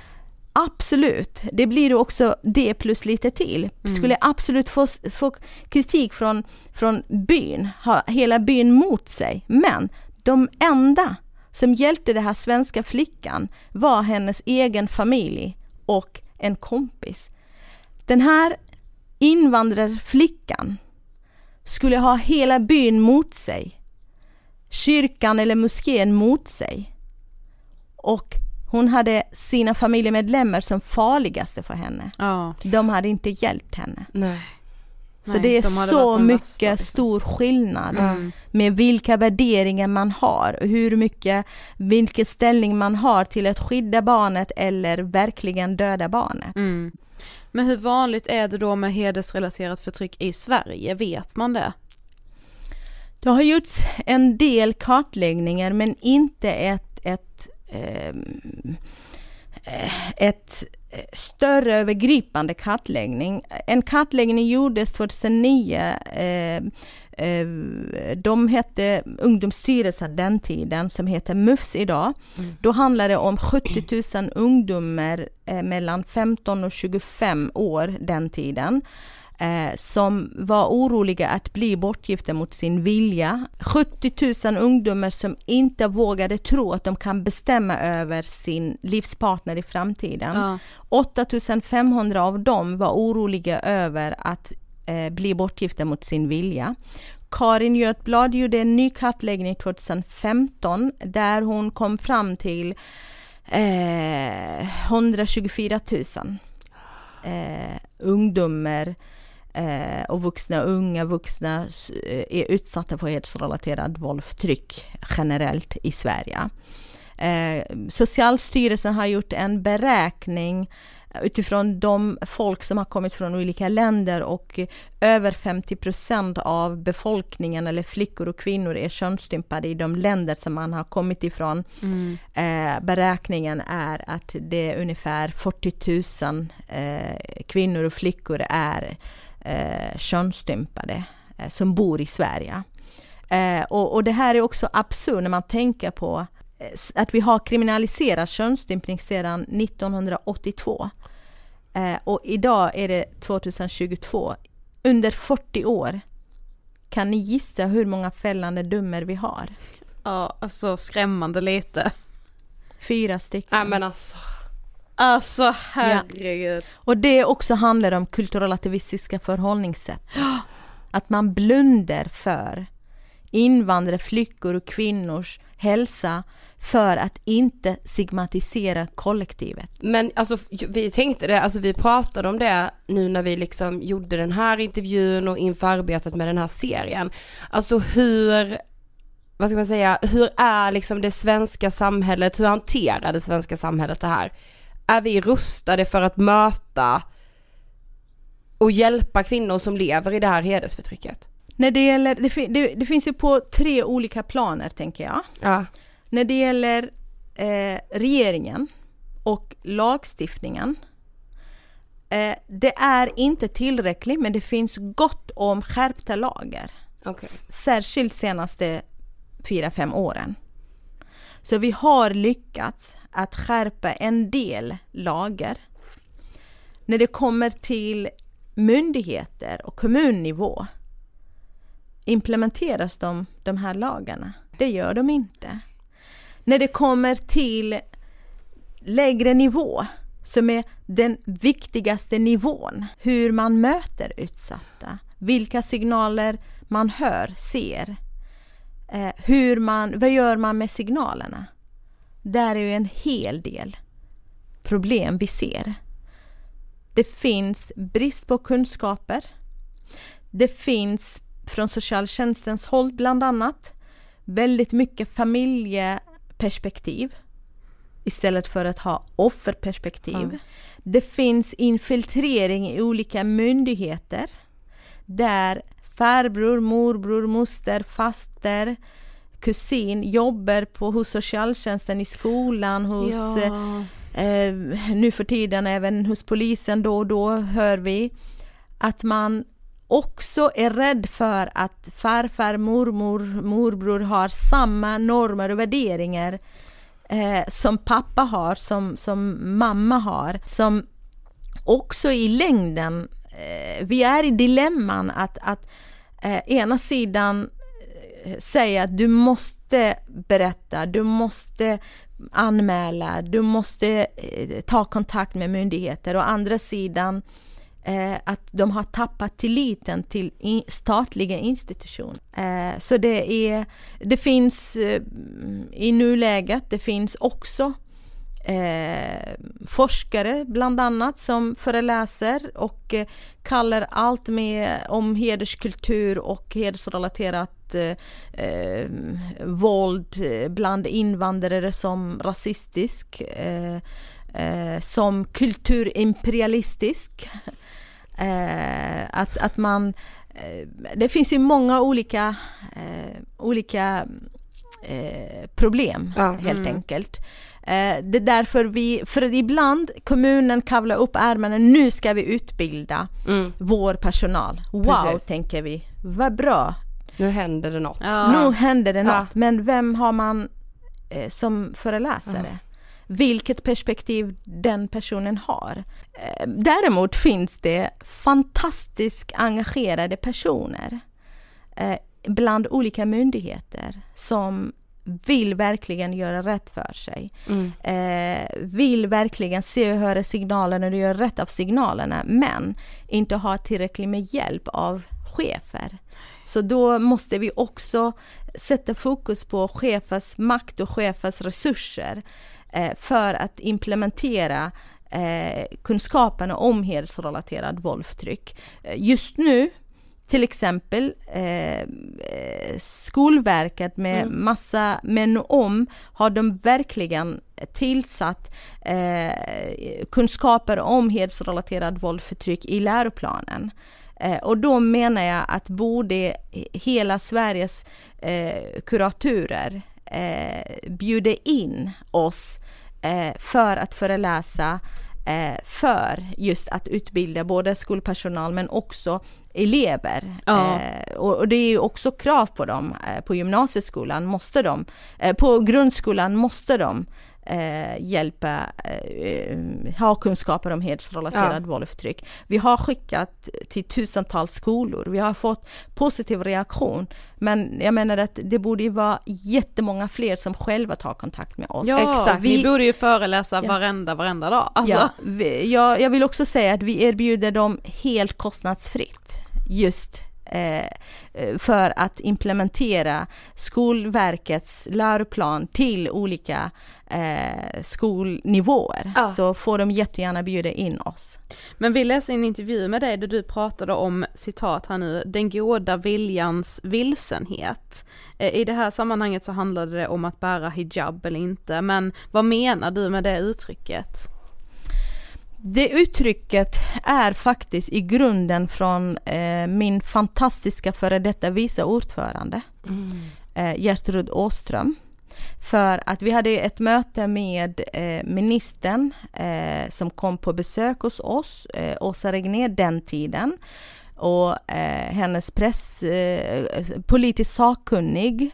Absolut, det blir också det plus lite till. Mm. Skulle absolut få, få kritik från, från byn, ha hela byn mot sig. Men de enda som hjälpte den här svenska flickan var hennes egen familj och en kompis. Den här invandrarflickan skulle ha hela byn mot sig. Kyrkan eller moskén mot sig. Och hon hade sina familjemedlemmar som farligaste för henne. Ja. De hade inte hjälpt henne. Nej. Så Nej, det är de så mycket liksom. stor skillnad mm. med vilka värderingar man har och hur mycket, vilken ställning man har till att skydda barnet eller verkligen döda barnet. Mm. Men hur vanligt är det då med hedersrelaterat förtryck i Sverige, vet man det? Det har gjorts en del kartläggningar men inte ett, ett um, ett större övergripande kartläggning. En kartläggning gjordes 2009. Eh, eh, de hette Ungdomsstyrelsen den tiden, som heter MUFS idag. Mm. Då handlade det om 70 000 ungdomar eh, mellan 15 och 25 år den tiden eh, som var oroliga att bli bortgifta mot sin vilja. 70 000 ungdomar som inte vågade tro att de kan bestämma över sin livspartner i framtiden. Ja. 8 500 av dem var oroliga över att eh, bli bortgifta mot sin vilja. Karin Götblad gjorde en ny kartläggning 2015 där hon kom fram till eh, 124 000 eh, ungdomar eh, och vuxna, unga vuxna eh, är utsatta för hedersrelaterad våld och förtryck generellt i Sverige. Eh, Socialstyrelsen har gjort en beräkning utifrån de folk som har kommit från olika länder och över 50 procent av befolkningen eller flickor och kvinnor är könsstympade i de länder som man har kommit ifrån. Mm. Eh, beräkningen är att det är ungefär 40 000 eh, kvinnor och flickor är eh, könsstympade eh, som bor i Sverige. Eh, och, och det här är också absurt när man tänker på eh, att vi har kriminaliserat könsstympning sedan 1982. Eh, och idag är det 2022. Under 40 år. Kan ni gissa hur många fällande dummer vi har? Ja, alltså skrämmande lite. Fyra stycken. Ja men alltså. Alltså herregud. Ja. Och det också handlar om kulturrelativistiska förhållningssätt. Att man blundar för invandrare, flickor och kvinnors hälsa för att inte stigmatisera kollektivet. Men alltså vi tänkte det, alltså vi pratade om det nu när vi liksom gjorde den här intervjun och inför arbetet med den här serien. Alltså hur, vad ska man säga, hur är liksom det svenska samhället, hur hanterar det svenska samhället det här? Är vi rustade för att möta och hjälpa kvinnor som lever i det här hedersförtrycket? När det gäller, det, det, det finns ju på tre olika planer tänker jag. Ja. När det gäller eh, regeringen och lagstiftningen. Eh, det är inte tillräckligt men det finns gott om skärpta lagar. Okay. Särskilt senaste fyra fem åren. Så vi har lyckats att skärpa en del lagar. När det kommer till myndigheter och kommunnivå implementeras de, de här lagarna? Det gör de inte. När det kommer till lägre nivå, som är den viktigaste nivån, hur man möter utsatta, vilka signaler man hör, ser, eh, hur man, vad gör man med signalerna? Där är ju en hel del problem vi ser. Det finns brist på kunskaper. Det finns från socialtjänstens håll bland annat väldigt mycket familjeperspektiv istället för att ha offerperspektiv. Mm. Det finns infiltrering i olika myndigheter där farbror, morbror, moster, faster, kusin jobbar på, hos socialtjänsten i skolan, hos ja. eh, nu för tiden även hos polisen då och då hör vi att man också är rädd för att farfar, mormor, morbror har samma normer och värderingar eh, som pappa har, som, som mamma har, som också i längden, eh, vi är i dilemman att, att eh, ena sidan eh, säga att du måste berätta, du måste anmäla, du måste eh, ta kontakt med myndigheter och andra sidan eh, att de har tappat tilliten till in, statliga institutioner. Eh, så det, är, det finns eh, i nuläget, det finns också eh, forskare bland annat som föreläser och eh, kallar allt med om hederskultur och hedersrelaterat eh, eh, våld eh, bland invandrare som rasistisk, eh, eh, som kulturimperialistisk. [LAUGHS] Eh, att, att man, eh, det finns ju många olika, eh, olika eh, problem ja, helt mm. enkelt. Eh, det är därför vi, för ibland kommunen kavlar upp ärmarna, nu ska vi utbilda mm. vår personal. Wow, Precis. tänker vi, vad bra. Nu händer det något. Ja. Nu händer det något, ja. men vem har man eh, som föreläsare? vilket perspektiv den personen har. Eh, däremot finns det fantastiskt engagerade personer eh, bland olika myndigheter som vill verkligen göra rätt för sig. Mm. Eh, vill verkligen se och höra signalerna och göra rätt av signalerna men inte ha tillräckligt med hjälp av chefer. Så då måste vi också sätta fokus på chefers makt och chefers resurser eh, för att implementera eh, kunskaperna om hedersrelaterad våldförtryck. Eh, just nu till exempel eh, Skolverket med mm. massa men om har de verkligen tillsatt eh, kunskaper om hedersrelaterad våldförtryck i läroplanen. Eh, och då menar jag att borde hela Sveriges eh, kuratorer eh, bjuder in oss eh, för att föreläsa eh, för just att utbilda både skolpersonal men också elever. Ja. Eh, och, och det är ju också krav på dem. Eh, på gymnasieskolan måste de, eh, på grundskolan måste de eh, hjälpa, eh, ha kunskaper om hedersrelaterad Ja. våld och förtryck. Vi har skickat till tusentals skolor, vi har fått positiv reaktion. Men jag menar att det borde ju vara jättemånga fler som själva tar kontakt med oss. Ja, Vi- ni borde ju föreläsa Ja. varenda, varenda dag. Alltså. Ja, vi, jag, jag vill också säga att vi erbjuder dem helt kostnadsfritt just för att implementera Skolverkets läroplan till olika eh, skolnivåer. Ja. Så får de jättegärna bjuda in oss. Men vi läste en intervju med dig där du pratade om, citat här nu, den goda viljans vilsenhet. Eh, I det här sammanhanget så handlade det om att bära hijab eller inte, men vad menar du med det uttrycket? Det uttrycket är faktiskt i grunden från eh, min fantastiska före detta vice ordförande eh, Gertrud Åström. För att vi hade ett möte med eh, ministern eh, som kom på besök hos oss, eh, Åsa Regnér den tiden. Och eh, hennes press, eh, politiskt sakkunnig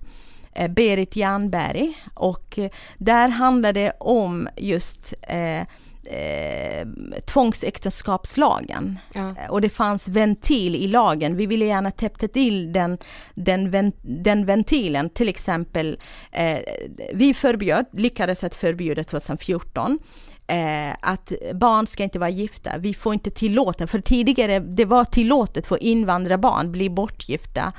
eh, Berit Jernberg. Och där handlade det om just eh, tvångsäktenskapslagen. Ja. Eh, Och det fanns ventil i lagen. Vi ville gärna täppa till den, den, ven, den ventilen. Till exempel, eh, vi förbjöd, lyckades att förbjuda 2014 Eh, att barn ska inte vara gifta. Vi får inte tillåta, för tidigare det var tillåtet för invandrarbarn bli bortgifta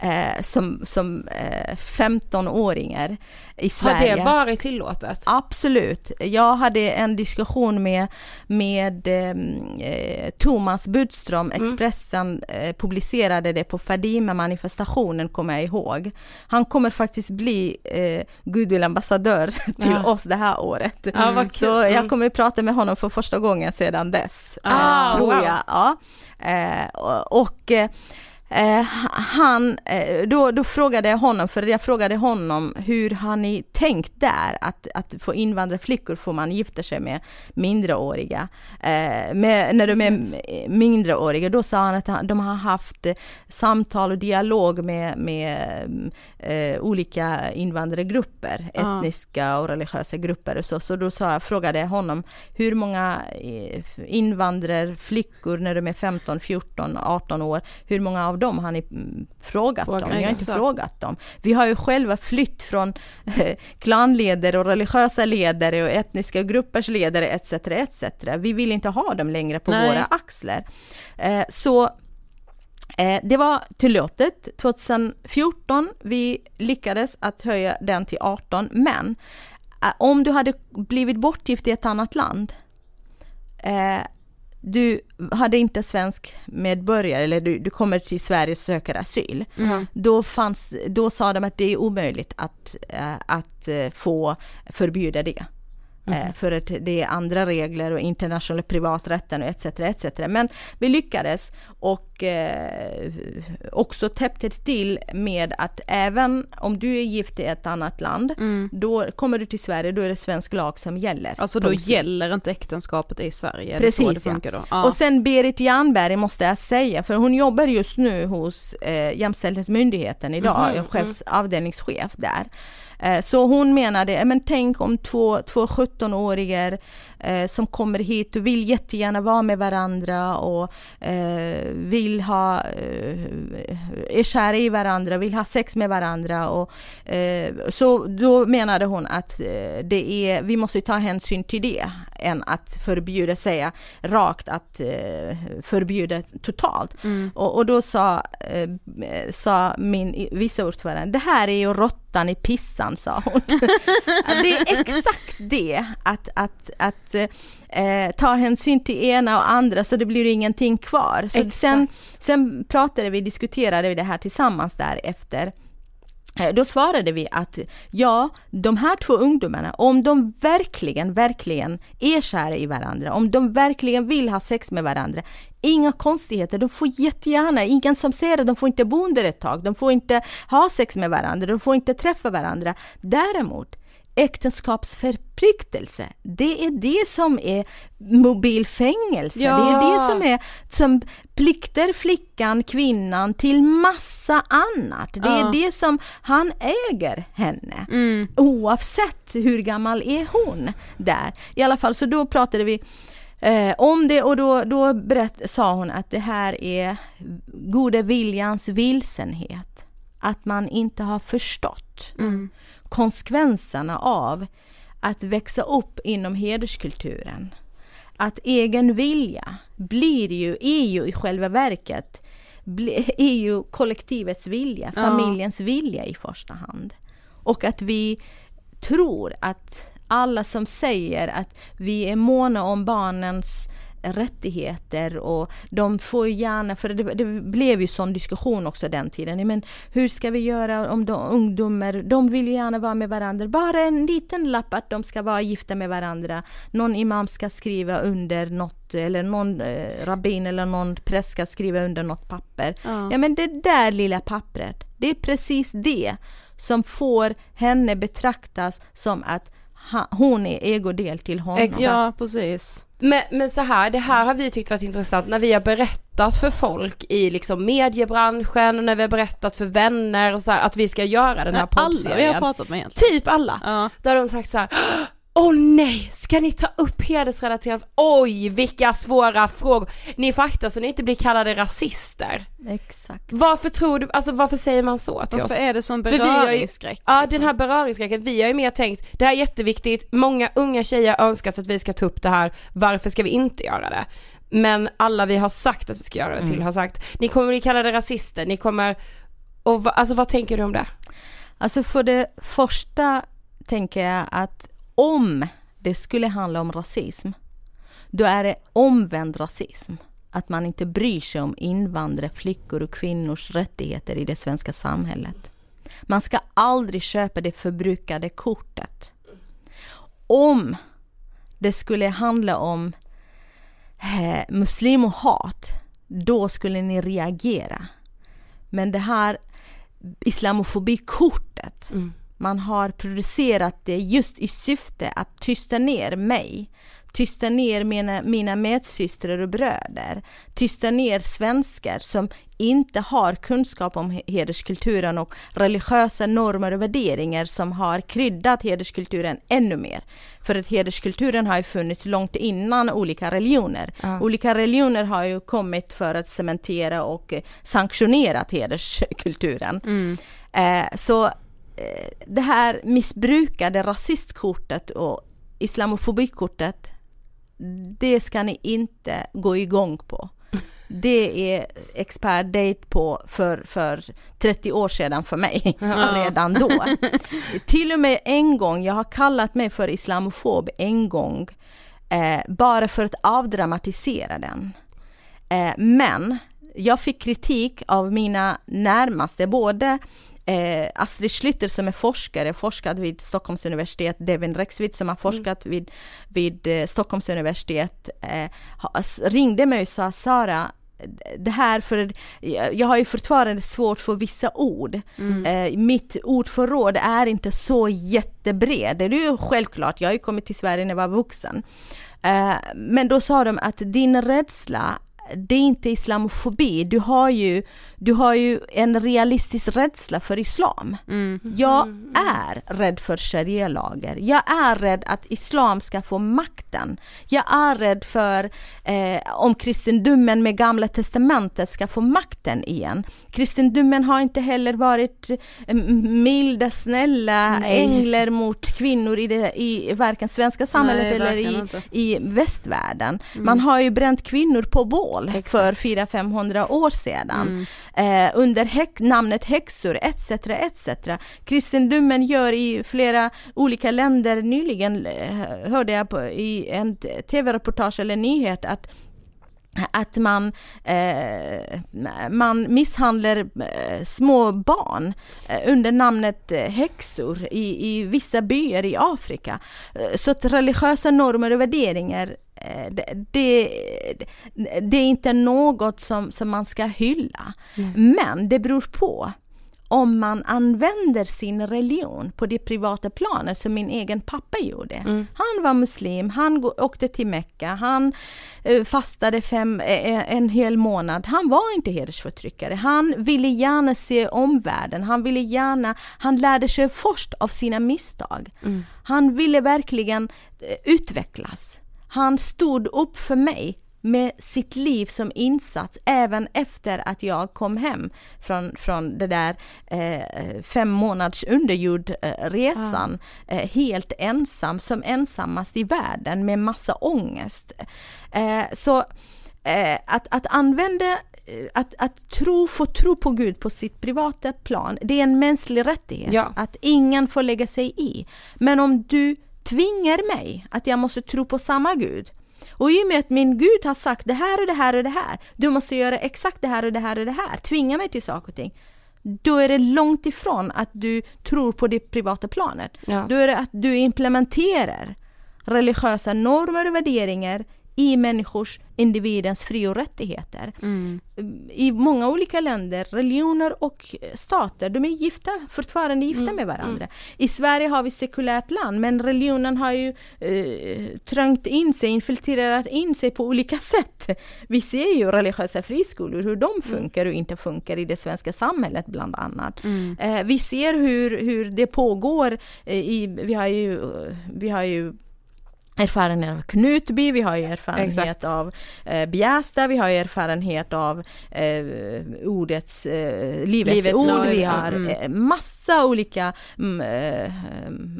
eh, som, som eh, 15-åringar i Sverige. Har det varit tillåtet? Absolut. Jag hade en diskussion med, med eh, Thomas Budström, Mm. Expressen eh, publicerade det på Fadime-manifestationen kommer jag ihåg. Han kommer faktiskt bli eh, goodwill-ambassadör [LAUGHS] till Ja. oss det här året. Ja. Så jag Mm. kommer prata med honom för första gången sedan dess. Ah, eh, tror wow. jag. Ja. Eh, och och eh, han, eh, då, då frågade jag honom, för jag frågade honom hur har ni tänkt där att, att få invandrarflickor får man gifta sig med mindreåriga. Eh, med, när de är mindreåriga, då sa han att han, de har haft eh, samtal och dialog med, med eh, olika invandrargrupper, Ja. etniska och religiösa grupper och så. Så då sa jag, frågade jag honom hur många eh, invandrarflickor när de är 15, 14, 18 år, hur många av dem har ni frågat Fråga, dem? Vi har inte frågat dem. Vi har ju själva flytt från eh, klanledare och religiösa ledare och etniska gruppers ledare etc. etc. Vi vill inte ha dem längre på Nej. våra axlar. Eh, så Eh, det var tillåtet 2014. Vi lyckades att höja den till 18. Men om du hade blivit bortgift i ett annat land du hade inte svensk medborgare eller du, du kommer till Sverige och söker asyl. Mm. Då, fanns, då sa de att det är omöjligt att, eh, att eh, få förbjuda det. Eh, För att det är andra regler och internationella privaträtten och etc. etc. Men vi lyckades och eh, också täppte till med att även om du är gift i ett annat land, då kommer du till Sverige, då är det svensk lag som gäller. Alltså då Punkt gäller inte äktenskapet i Sverige, Precis ja. Ja. Och sen Berit Jernberg måste jag säga, för hon jobbar just nu hos eh, Jämställdhetsmyndigheten idag, Mhm, är chefs, avdelningschef där. Eh, så hon menade, eh, men tänk om två, två 17-åringar eh, som kommer hit och vill jättegärna vara med varandra och eh, vill ha, eh, är kära i varandra, vill ha sex med varandra. Och, eh, så då menade hon att eh, det är, vi måste ta hänsyn till det än att förbjuda, säga rakt att eh, förbjuda totalt. Och, och då sa, sa min vice ordförande, det här är ju råttan i pissan, sa hon. [LAUGHS] det är exakt det, att, att, att eh, ta hänsyn till ena och andra så det blir ingenting kvar. Så Exakt. sen, sen pratade vi, diskuterade vi det här tillsammans därefter. Eh, Då svarade vi att ja, de här två ungdomarna, om de verkligen, verkligen är kära i varandra, om de verkligen vill ha sex med varandra, inga konstigheter, de får jättegärna, ingen som säger att de får inte bo under ett tag, de får inte ha sex med varandra, de får inte träffa varandra. Däremot, äktenskapsförpliktelse. Det är det som är mobilfängelse. Ja. Det är det som är som plikter flickan, kvinnan till massa annat. Det är Ja. det som han äger henne. Mm. Oavsett hur gammal är hon där. I alla fall så då pratade vi eh, om det och då, då berätt, sa hon att det här är gode viljans vilsenhet. Att man inte har förstått Mm. Konsekvenserna av att växa upp inom hederskulturen. Att egen vilja blir ju, är ju i själva verket är ju kollektivets vilja, Ja. familjens vilja i första hand. Och att vi tror att alla som säger att vi är måna om barnens rättigheter och de får gärna, för det, det blev ju sån diskussion också den tiden, men hur ska vi göra om de ungdomar, de vill ju gärna vara med varandra, bara en liten lapp att de ska vara gifta med varandra, någon imam ska skriva under något eller någon eh, rabbin eller någon präst ska skriva under något papper. Ja. Ja men det där lilla pappret, det är precis det som får henne betraktas som att hon är egodel till honom. Exakt. Ja, precis. Men, men så här, det här har vi tyckt varit intressant när vi har berättat för folk i liksom mediebranschen och när vi har berättat för vänner och så här, att vi ska göra den här Alla vi poddserien. har pratat med egentligen. Typ alla. Ja. Då har de sagt så här. Åh nej, ska ni ta upp hedersrelaterat? Oj, vilka svåra frågor. Ni får akta så ni inte blir kallade rasister. Exakt. Varför tror du, alltså varför säger man så till Varför oss? är det som beröringsskräck? Ja, liksom? den här beröringsskräcken. Vi har ju mer tänkt, det här är jätteviktigt, många unga tjejer har önskat att vi ska ta upp det här, varför ska vi inte göra det? Men alla vi har sagt att vi ska göra det till Mm. har sagt, ni kommer bli kallade rasister, ni kommer, och alltså vad tänker du om det? Alltså för det första tänker jag att om det skulle handla om rasism, då är det omvänd rasism. Att man inte bryr sig om invandrare, flickor och kvinnors rättigheter i det svenska samhället. Man ska aldrig köpa det förbrukade kortet. Om det skulle handla om eh, muslim och hat, då skulle ni reagera. Men det här islamofobikortet, mm man har producerat det just i syfte att tysta ner mig, tysta ner mina, mina medsystrar och bröder, tysta ner svenskar som inte har kunskap om he- hederskulturen och religiösa normer och värderingar som har kryddat hederskulturen ännu mer. För att hederskulturen har ju funnits långt innan olika religioner. Ja. Olika religioner har ju kommit för att cementera och eh, sanktionera hederskulturen. Mm. Eh, så det här missbrukade rasistkortet och islamofobikortet, det ska ni inte gå igång på. Det är expert date på för, för 30 år sedan för mig, Ja. [LAUGHS] redan då. Till och med en gång, jag har kallat mig för islamofob en gång, eh, bara för att avdramatisera den. Eh, men jag fick kritik av mina närmaste, både eh, Astrid Schlytter som är forskare, forskat vid Stockholms universitet, Devin Rexvid som har forskat vid, vid eh, Stockholms universitet, eh, ringde mig och sa Sara, det här för, jag jag har ju fortfarande svårt för vissa ord. Mm. Eh, mitt ordförråd är inte så jättebred. Det är ju självklart, jag har ju kommit till Sverige när jag var vuxen. Eh, men då sa de att din rädsla, det är inte islamofobi. Du har ju, du har ju en realistisk rädsla för islam. Mm. Jag är rädd för sharia-lagar. Jag är rädd att islam ska få makten. Jag är rädd för eh, om kristendomen med gamla testamentet ska få makten igen. Kristendomen har inte heller varit eh, milda, snälla Nej. änglar mot kvinnor i, det, i varken svenska samhället Nej, eller i, inte. i västvärlden. Mm. Man har ju bränt kvinnor på bål för 400-500 år sedan. Mm. Eh, under häx, namnet häxor etc. etc. Kristendomen gör i flera olika länder, nyligen eh, hörde jag på, i en tv-reportage eller nyhet att att man, eh, man misshandlar eh, små barn eh, under namnet eh, häxor i, i vissa byar i Afrika. Eh, så att religiösa normer och värderingar eh, det, det, är inte något som, som man ska hylla. Men det beror på om man använder sin religion på det privata planet som min egen pappa gjorde. Mm. Han var muslim, han åkte till Mecka, han eh, fastade fem, eh, en hel månad. Han var inte hedersförtryckare. Han ville gärna se omvärlden, han ville gärna, han lärde sig först av sina misstag. Mm. Han ville verkligen eh, utvecklas. Han stod upp för mig med sitt liv som insats även efter att jag kom hem från, från det där eh, fem månaders underjordresan eh, helt ensam, som ensammast i världen med massa ångest. Eh, så eh, att, att använda eh, att, att tro, få tro på Gud på sitt privata plan, det är en mänsklig rättighet. Ja. Att ingen får lägga sig i. Men om du tvingar mig att jag måste tro på samma Gud, och i och med att min Gud har sagt det här och det här och det här, du måste göra exakt det här och det här och det här, tvinga mig till saker och ting. Då är det långt ifrån att du tror på det privata planet. Ja. Då är det att du implementerar religiösa normer och värderingar i människors, individens fri och rättigheter. I många olika länder, religioner och stater, de är gifta, fortfarande gifta med varandra. I Sverige har vi sekulärt land, men religionen har ju eh, trängt in sig, infiltrerat in sig på olika [LAUGHS] sätt. Vi ser ju religiösa friskolor, hur de funkar och inte funkar i det svenska samhället bland annat. Eh, vi ser hur, hur det pågår eh, i, vi har ju, vi har ju erfarenhet av Knutby, vi har ju erfarenhet Exakt. av eh, Bjästa, vi har erfarenhet av eh, ordets, eh, livets, Livets ord, ord, vi liksom. har Mm. eh, massa olika mm, eh,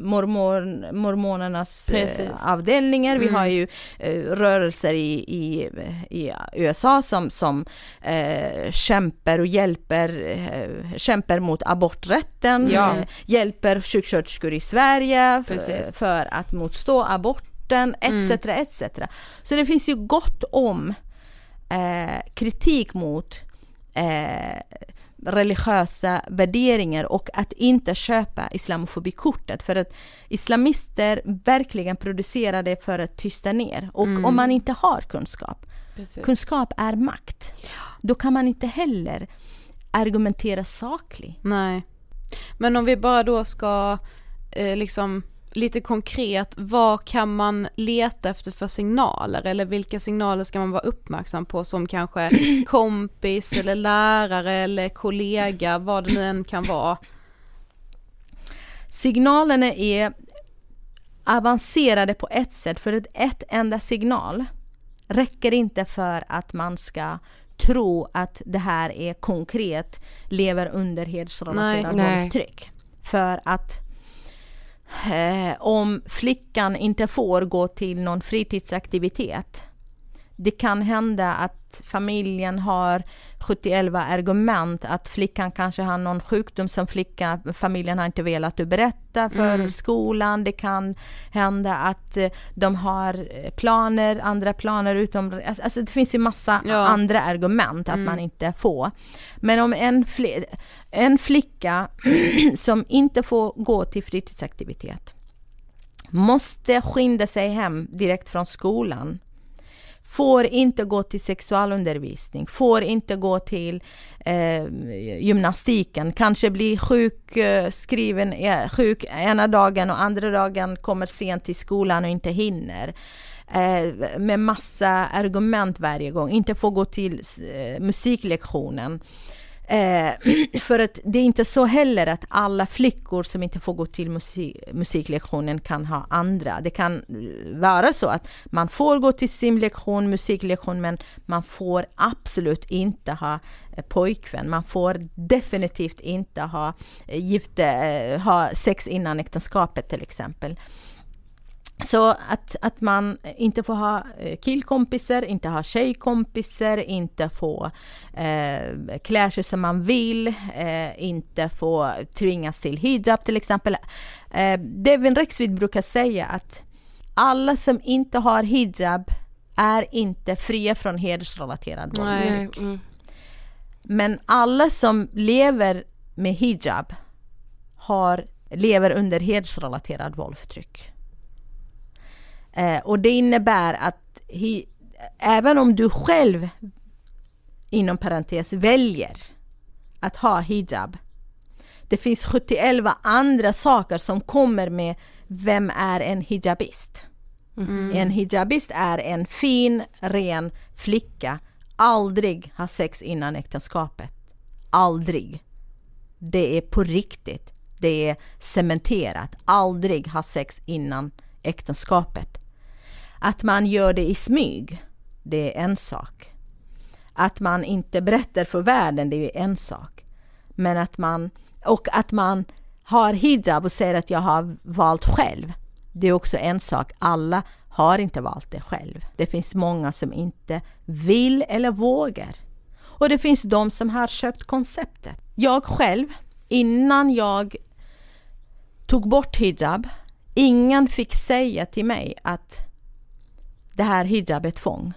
mormon, mormonernas eh, avdelningar, vi Mm. har ju eh, rörelser i, i, i USA som, som eh, kämpar och hjälper, kämpar mot aborträtten, Ja. hjälper sjuksköterskor i Sverige för, för att motstå aborten, etc. etc. Så det finns ju gott om eh, kritik mot eh, religiösa värderingar och att inte köpa islamofobikortet för att islamister verkligen producerar det för att tysta ner och Mm. om man inte har kunskap, Precis. kunskap är makt, då kan man inte heller argumentera sakligt. Nej. Men om vi bara då ska eh, liksom lite konkret, vad kan man leta efter för signaler eller vilka signaler ska man vara uppmärksam på som kanske [CLEARS THROAT] kompis eller lärare eller kollega, vad det nu än kan vara. Signalerna är avancerade på ett sätt för att ett enda signal räcker inte för att man ska tro att det här är konkret lever under hedersrelaterat våldtäkt. För att eh, om flickan inte får gå till någon fritidsaktivitet det kan hända att familjen har 71 argument att flickan kanske har någon sjukdom som flickan, familjen har inte velat berätta för Mm. skolan. Det kan hända att eh, de har eh, planer, andra planer utom... Alltså alltså det finns ju massa Ja. andra argument att Mm. man inte får. Men om en, fli, en flicka [CLEARS THROAT] som inte får gå till fritidsaktivitet måste skynda sig hem direkt från skolan får inte gå till sexualundervisning, får inte gå till eh, gymnastiken, kanske blir sjukskriven, eh, sjuk ena dagen och andra dagen kommer sent till skolan och inte hinner. Eh, med massa argument varje gång, inte får gå till eh, musiklektionen. Eh, [CLEARS THROAT] för att det är inte så heller att alla flickor som inte får gå till musik, musiklektionen kan ha andra. Det kan eh, vara så att man får gå till simlektion, musiklektion, men man får absolut inte ha eh, pojkvän. Man får definitivt inte ha, eh, gifte, eh, ha sex innan äktenskapet till exempel. Så att, att man inte får ha eh, killkompisar, inte ha tjejkompisar, inte få eh, klä sig som man vill, eh, inte få tvingas till hijab till exempel. Eh, Devin Rexvid brukar säga att alla som inte har hijab är inte fria från hedersrelaterad Nej. våldtäkt. Mm. Men alla som lever med hijab har, lever under hedersrelaterad våldsförtryck. Eh, och det innebär att hi, även om du själv inom parentes väljer att ha hijab Det finns 71 andra saker som kommer med vem är en hijabist? Mm. En hijabist är en fin, ren flicka, aldrig har sex innan äktenskapet. Aldrig. Det är på riktigt. Det är cementerat. Aldrig ha sex innan äktenskapet. Att man gör det i smyg, det är en sak. Att man inte berättar för världen, det är en sak. Men att man, och att man har hijab och säger att jag har valt själv, det är också en sak. Alla har inte valt det själv. Det finns många som inte vill eller vågar. Och det finns de som har köpt konceptet. Jag själv, innan jag tog bort hijab, ingen fick säga till mig att det här hijab är tvång.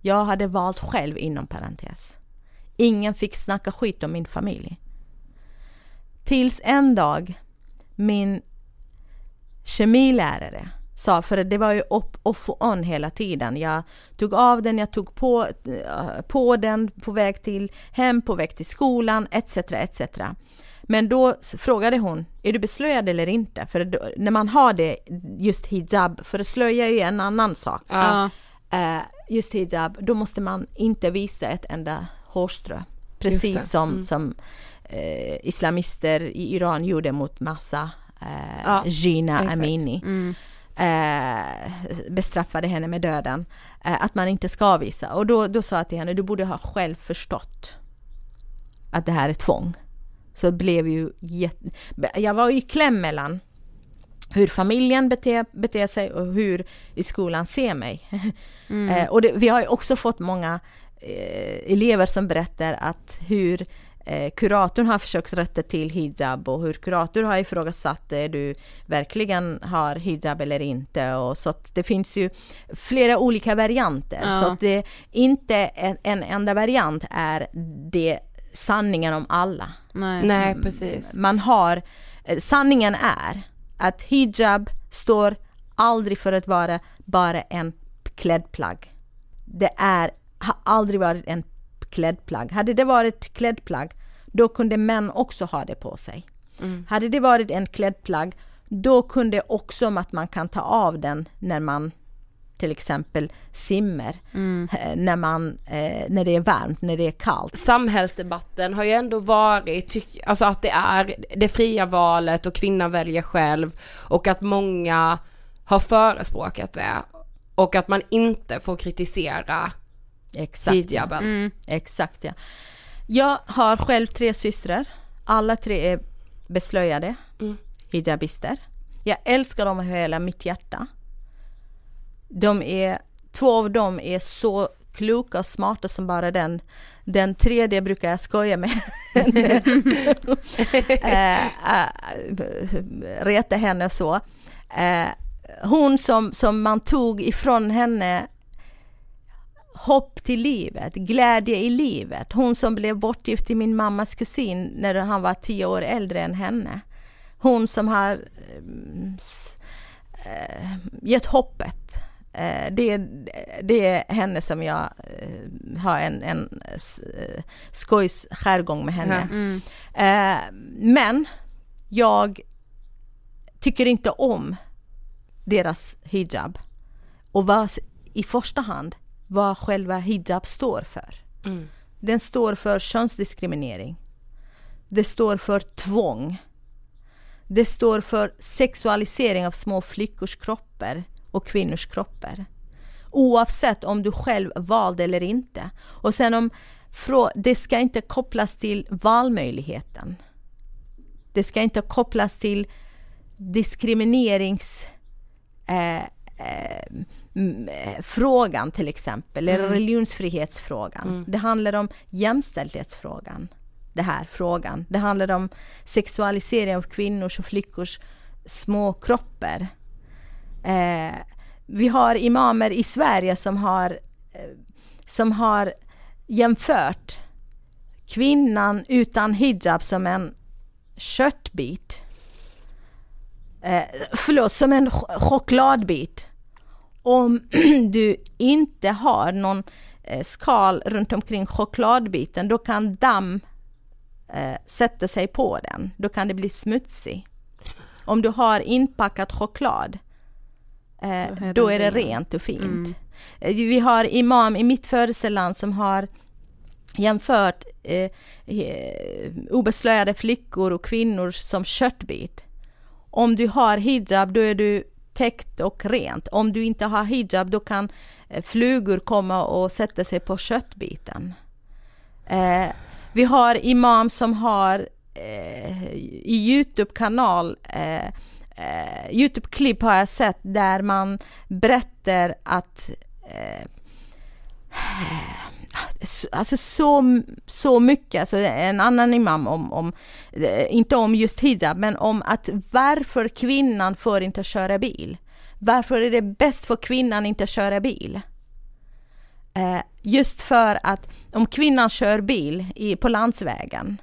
Jag hade valt själv inom parentes. Ingen fick snacka skit om min familj. Tills en dag min kemilärare sa, för det var ju upp off och on hela tiden. Jag tog av den, jag tog på, eh, på den på väg till hem, på väg till skolan etc. etc. Men då frågade hon, är du beslöjad eller inte? För då, när man har det, just hijab, för slöja är ju en annan sak. Ja. Uh, just hijab, då måste man inte visa ett enda hårstrå. Precis som, Mm. som eh, islamister i Iran gjorde mot massa eh, Ja, Gina exakt. Amini. Mm. Eh, bestraffade henne med döden. Eh, att man inte ska visa. Och då, då sa jag till henne, du borde ha själv förstått att det här är tvång. Så det blev ju jätte... Jag var i kläm mellan hur familjen beter, beter sig och hur i skolan ser mig. [LAUGHS] Mm. Eh, och det, vi har ju också fått många eh, elever som berättar att hur eh, kuratorn har försökt rätta till hijab och hur kurator har ifrågasatt är du verkligen har hijab eller inte. Och så det finns ju flera olika varianter. Ja. Så att det inte en, en enda variant är det sanningen om alla. Nej. Nej, precis. Man har, eh, sanningen är att hijab står aldrig för att vara bara en klädplagg. Det är, har aldrig varit en klädplagg. Hade det varit klädplagg, då kunde män också ha det på sig. Mm. Hade det varit en klädplagg, då kunde också att man kan ta av den när man till exempel simmer, Mm. eh, när, man, eh, när det är varmt, när det är kallt. Samhällsdebatten har ju ändå varit, tyck, alltså att det är det fria valet och kvinnan väljer själv och att många har förespråkat det och att man inte får kritisera Exakt. Mm. Exakt ja. Jag har själv tre systrar. Alla tre är beslöjade Mm. hijabister. Jag älskar dem av hela mitt hjärta. De är, två av dem är så kloka och smarta som bara den. Den tredje brukar jag skoja med. [LAUGHS] eh, eh, reta henne så. Eh, hon som, som man tog ifrån henne hopp till livet, glädje i livet. Hon som blev bortgift till min mammas kusin när han var tio år äldre än henne. Hon som har gett hoppet. Eh, det, är, det är henne som jag eh, har en, en eh, skojs skärgång med henne. Mm. Men jag tycker inte om deras hijab. Och vad, i första hand vad själva hijab står för. Mm. Den står för könsdiskriminering. Det står för tvång. Det står för sexualisering av små flickors kroppar och kvinnors kroppar. Oavsett om du själv valde eller inte. Och sen om det ska inte kopplas till valmöjligheten. Det ska inte kopplas till diskriminerings eh, eh, eh, frågan till exempel, eller Mm. religionsfrihetsfrågan. Mm. Det handlar om jämställdhetsfrågan. Det här frågan. Det handlar om sexualisering av kvinnors och flickors små kroppar. Eh, vi har imamer i Sverige som har, eh, som har jämfört kvinnan utan hijab som en köttbit. Eh, förlåt, som en ch- chokladbit. Om [CLEARS THROAT] du inte har någon eh, skal runt omkring chokladbiten, då kan damm eh, sätta sig på den, då kan det bli smutsig. Om du har inpackat choklad, eh, då är det rent och fint. Mm. Eh, vi har imam i mitt födelseland som har jämfört eh, obeslöjade flickor och kvinnor som köttbit. Om du har hijab då är du täckt och rent. Om du inte har hijab då kan eh, flugor komma och sätta sig på köttbiten. Eh, vi har imam som har eh, i Youtube-kanal eh, eh, Youtube-klipp har jag sett där man berättar att eh, alltså så, så mycket, alltså en annan imam om, om, eh, inte om just hijab, men om att varför kvinnan får inte köra bil. Varför är det bäst för kvinnan inte köra bil? Eh, just för att om kvinnan kör bil i, på landsvägen,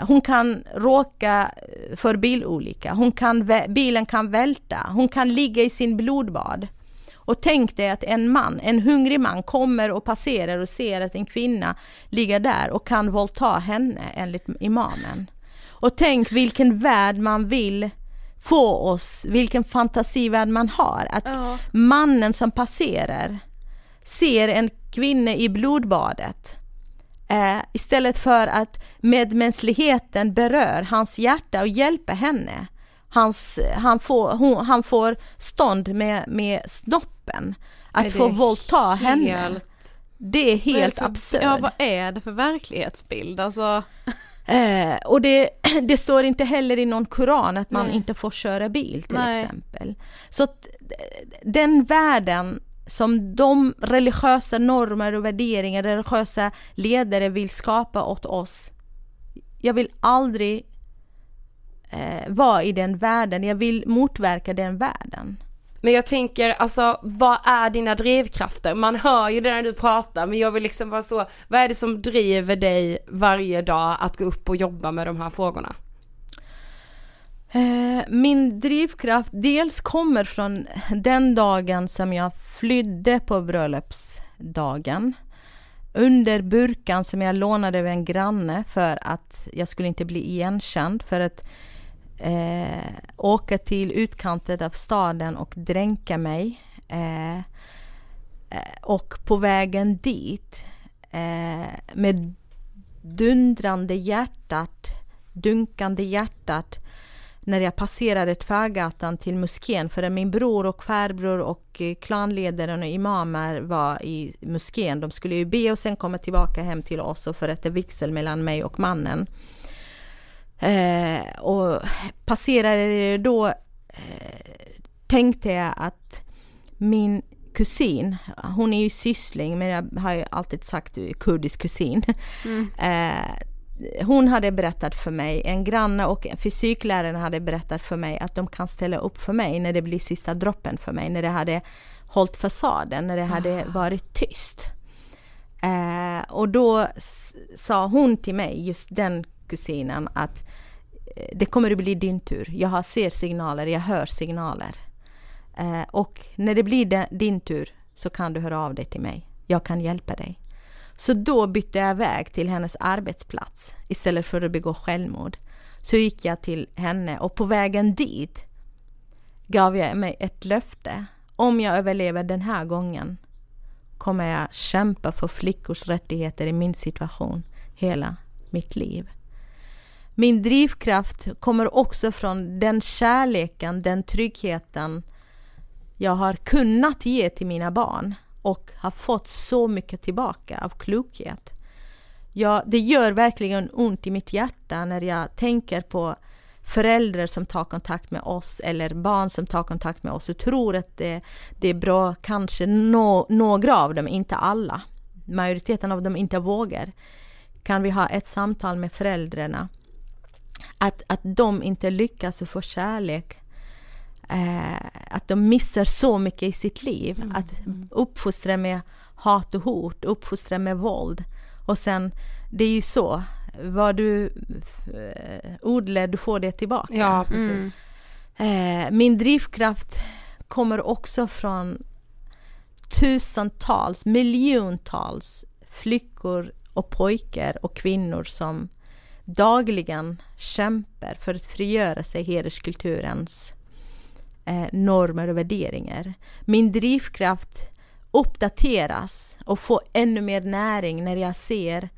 hon kan råka för bilolycka, hon kan, bilen kan välta, hon kan ligga i sin blodbad. Och tänk dig att en man, en hungrig man kommer och passerar och ser att en kvinna ligger där och kan våldta henne enligt imamen. Och tänk vilken värld man vill få oss, vilken fantasivärld man har. Att ja. mannen som passerar ser en kvinna i blodbadet. Eh, istället för att medmänskligheten berör hans hjärta och hjälper henne. Hans, han, får, hon, han får stånd med, med snoppen. Att få våldta helt... henne. Det är helt absurt. Ja, vad är det för verklighetsbild? Alltså... Eh, och det, [CLEARS THROAT] det, står inte heller i någon koran att man Nej. inte får köra bil till Nej. exempel. Så att, den världen som de religiösa normer och värderingar, religiösa ledare vill skapa åt oss. Jag vill aldrig eh, vara i den världen, jag vill motverka den världen. Men jag tänker, alltså vad är dina drivkrafter? Man hör ju det när du pratar, men jag vill liksom vara så, vad är det som driver dig varje dag att gå upp och jobba med de här frågorna? Eh, min drivkraft dels kommer från den dagen som jag flydde på bröllopsdagen. Under burkan som jag lånade av en granne för att jag skulle inte bli igenkänd. För att eh, åka till utkanten av staden och dränka mig. Eh, eh och på vägen dit eh, med dundrande hjärtat, dunkande hjärtat när jag passerade tvärgatan till moskén för min bror och farbror och eh, klanledaren och imamer var i moskén. De skulle ju be och sen komma tillbaka hem till oss och förrätta vigsel mellan mig och mannen. Eh, och passerade då eh, tänkte jag att min kusin, hon är ju syssling men jag har ju alltid sagt kurdisk kusin. Mm. Eh, hon hade berättat för mig, en granne och fysikläraren hade berättat för mig att de kan ställa upp för mig när det blir sista droppen för mig, när det hade hållit fasaden, när det hade ah. varit tyst. Eh, och då sa hon till mig, just den kusinen, att eh, det kommer att bli din tur. Jag ser signaler, jag hör signaler. Eh, och när det blir din tur så kan du höra av dig till mig. Jag kan hjälpa dig. Så då bytte jag väg till hennes arbetsplats istället för att begå självmord. Så gick jag till henne och på vägen dit gav jag mig ett löfte. Om jag överlever den här gången kommer jag kämpa för flickors rättigheter i min situation hela mitt liv. Min drivkraft kommer också från den kärleken, den tryggheten jag har kunnat ge till mina barn och har fått så mycket tillbaka av klokhet. Ja, det gör verkligen ont i mitt hjärta när jag tänker på föräldrar som tar kontakt med oss eller barn som tar kontakt med oss och tror att det, det är bra, kanske no, några av dem, inte alla. Majoriteten av dem inte vågar. Kan vi ha ett samtal med föräldrarna? Att, att de inte lyckas få kärlek eh, att de missar så mycket i sitt liv. Mm. Att uppfostra med hat och hot, uppfostra med våld. Och sen, det är ju så, vad du eh, odlar, du får det tillbaka. Ja, precis. Mm. Eh, min drivkraft kommer också från tusentals, miljontals flickor och pojkar och kvinnor som dagligen kämpar för att frigöra sig hederskulturens eh, normer och värderingar. Min drivkraft uppdateras och får ännu mer näring när jag ser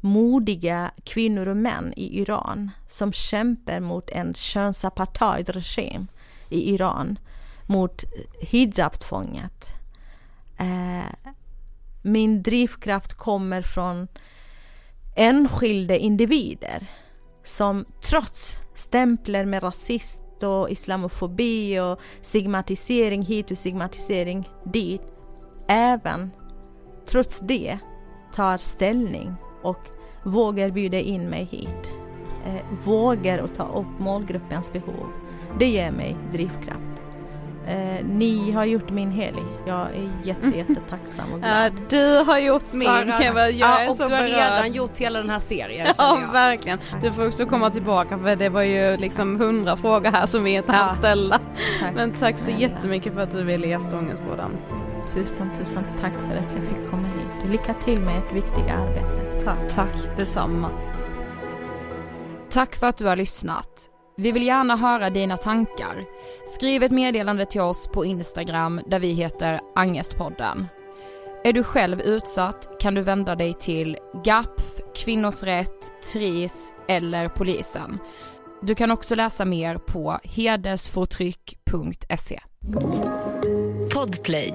modiga kvinnor och män i Iran som kämpar mot en könsapartheidregim i Iran, mot hijabtvånget. Eh, min drivkraft kommer från enskilda individer som trots stämplar med rasism och islamofobi och stigmatisering hit och stigmatisering dit även trots det tar ställning och vågar bjuda in mig hit. Eh, vågar att ta upp målgruppens behov. Det ger mig drivkraft. Eh, ni har gjort min helg. Jag är jätte, jättetacksam och [LAUGHS] glad. Ja, du har gjort min Sara. Jag ja, är och så du har redan gjort hela den här serien Ja verkligen. Du får också komma tillbaka för det var ju liksom hundra frågor här som vi inte hann Ja. ställa. [LAUGHS] Tack Men tack så snälla. jättemycket för att du ville gästa Ångestpodden. Tusen, tusen tack för att jag fick komma hit. Lycka till med ert viktiga arbete. Tack. Tack detsamma. Tack för att du har lyssnat. Vi vill gärna höra dina tankar. Skriv ett meddelande till oss på Instagram där vi heter Angestpodden. Är du själv utsatt kan du vända dig till GAPF, Kvinnors Rätt, TRIS eller polisen. Du kan också läsa mer på hedersförtryck.se. Podplay.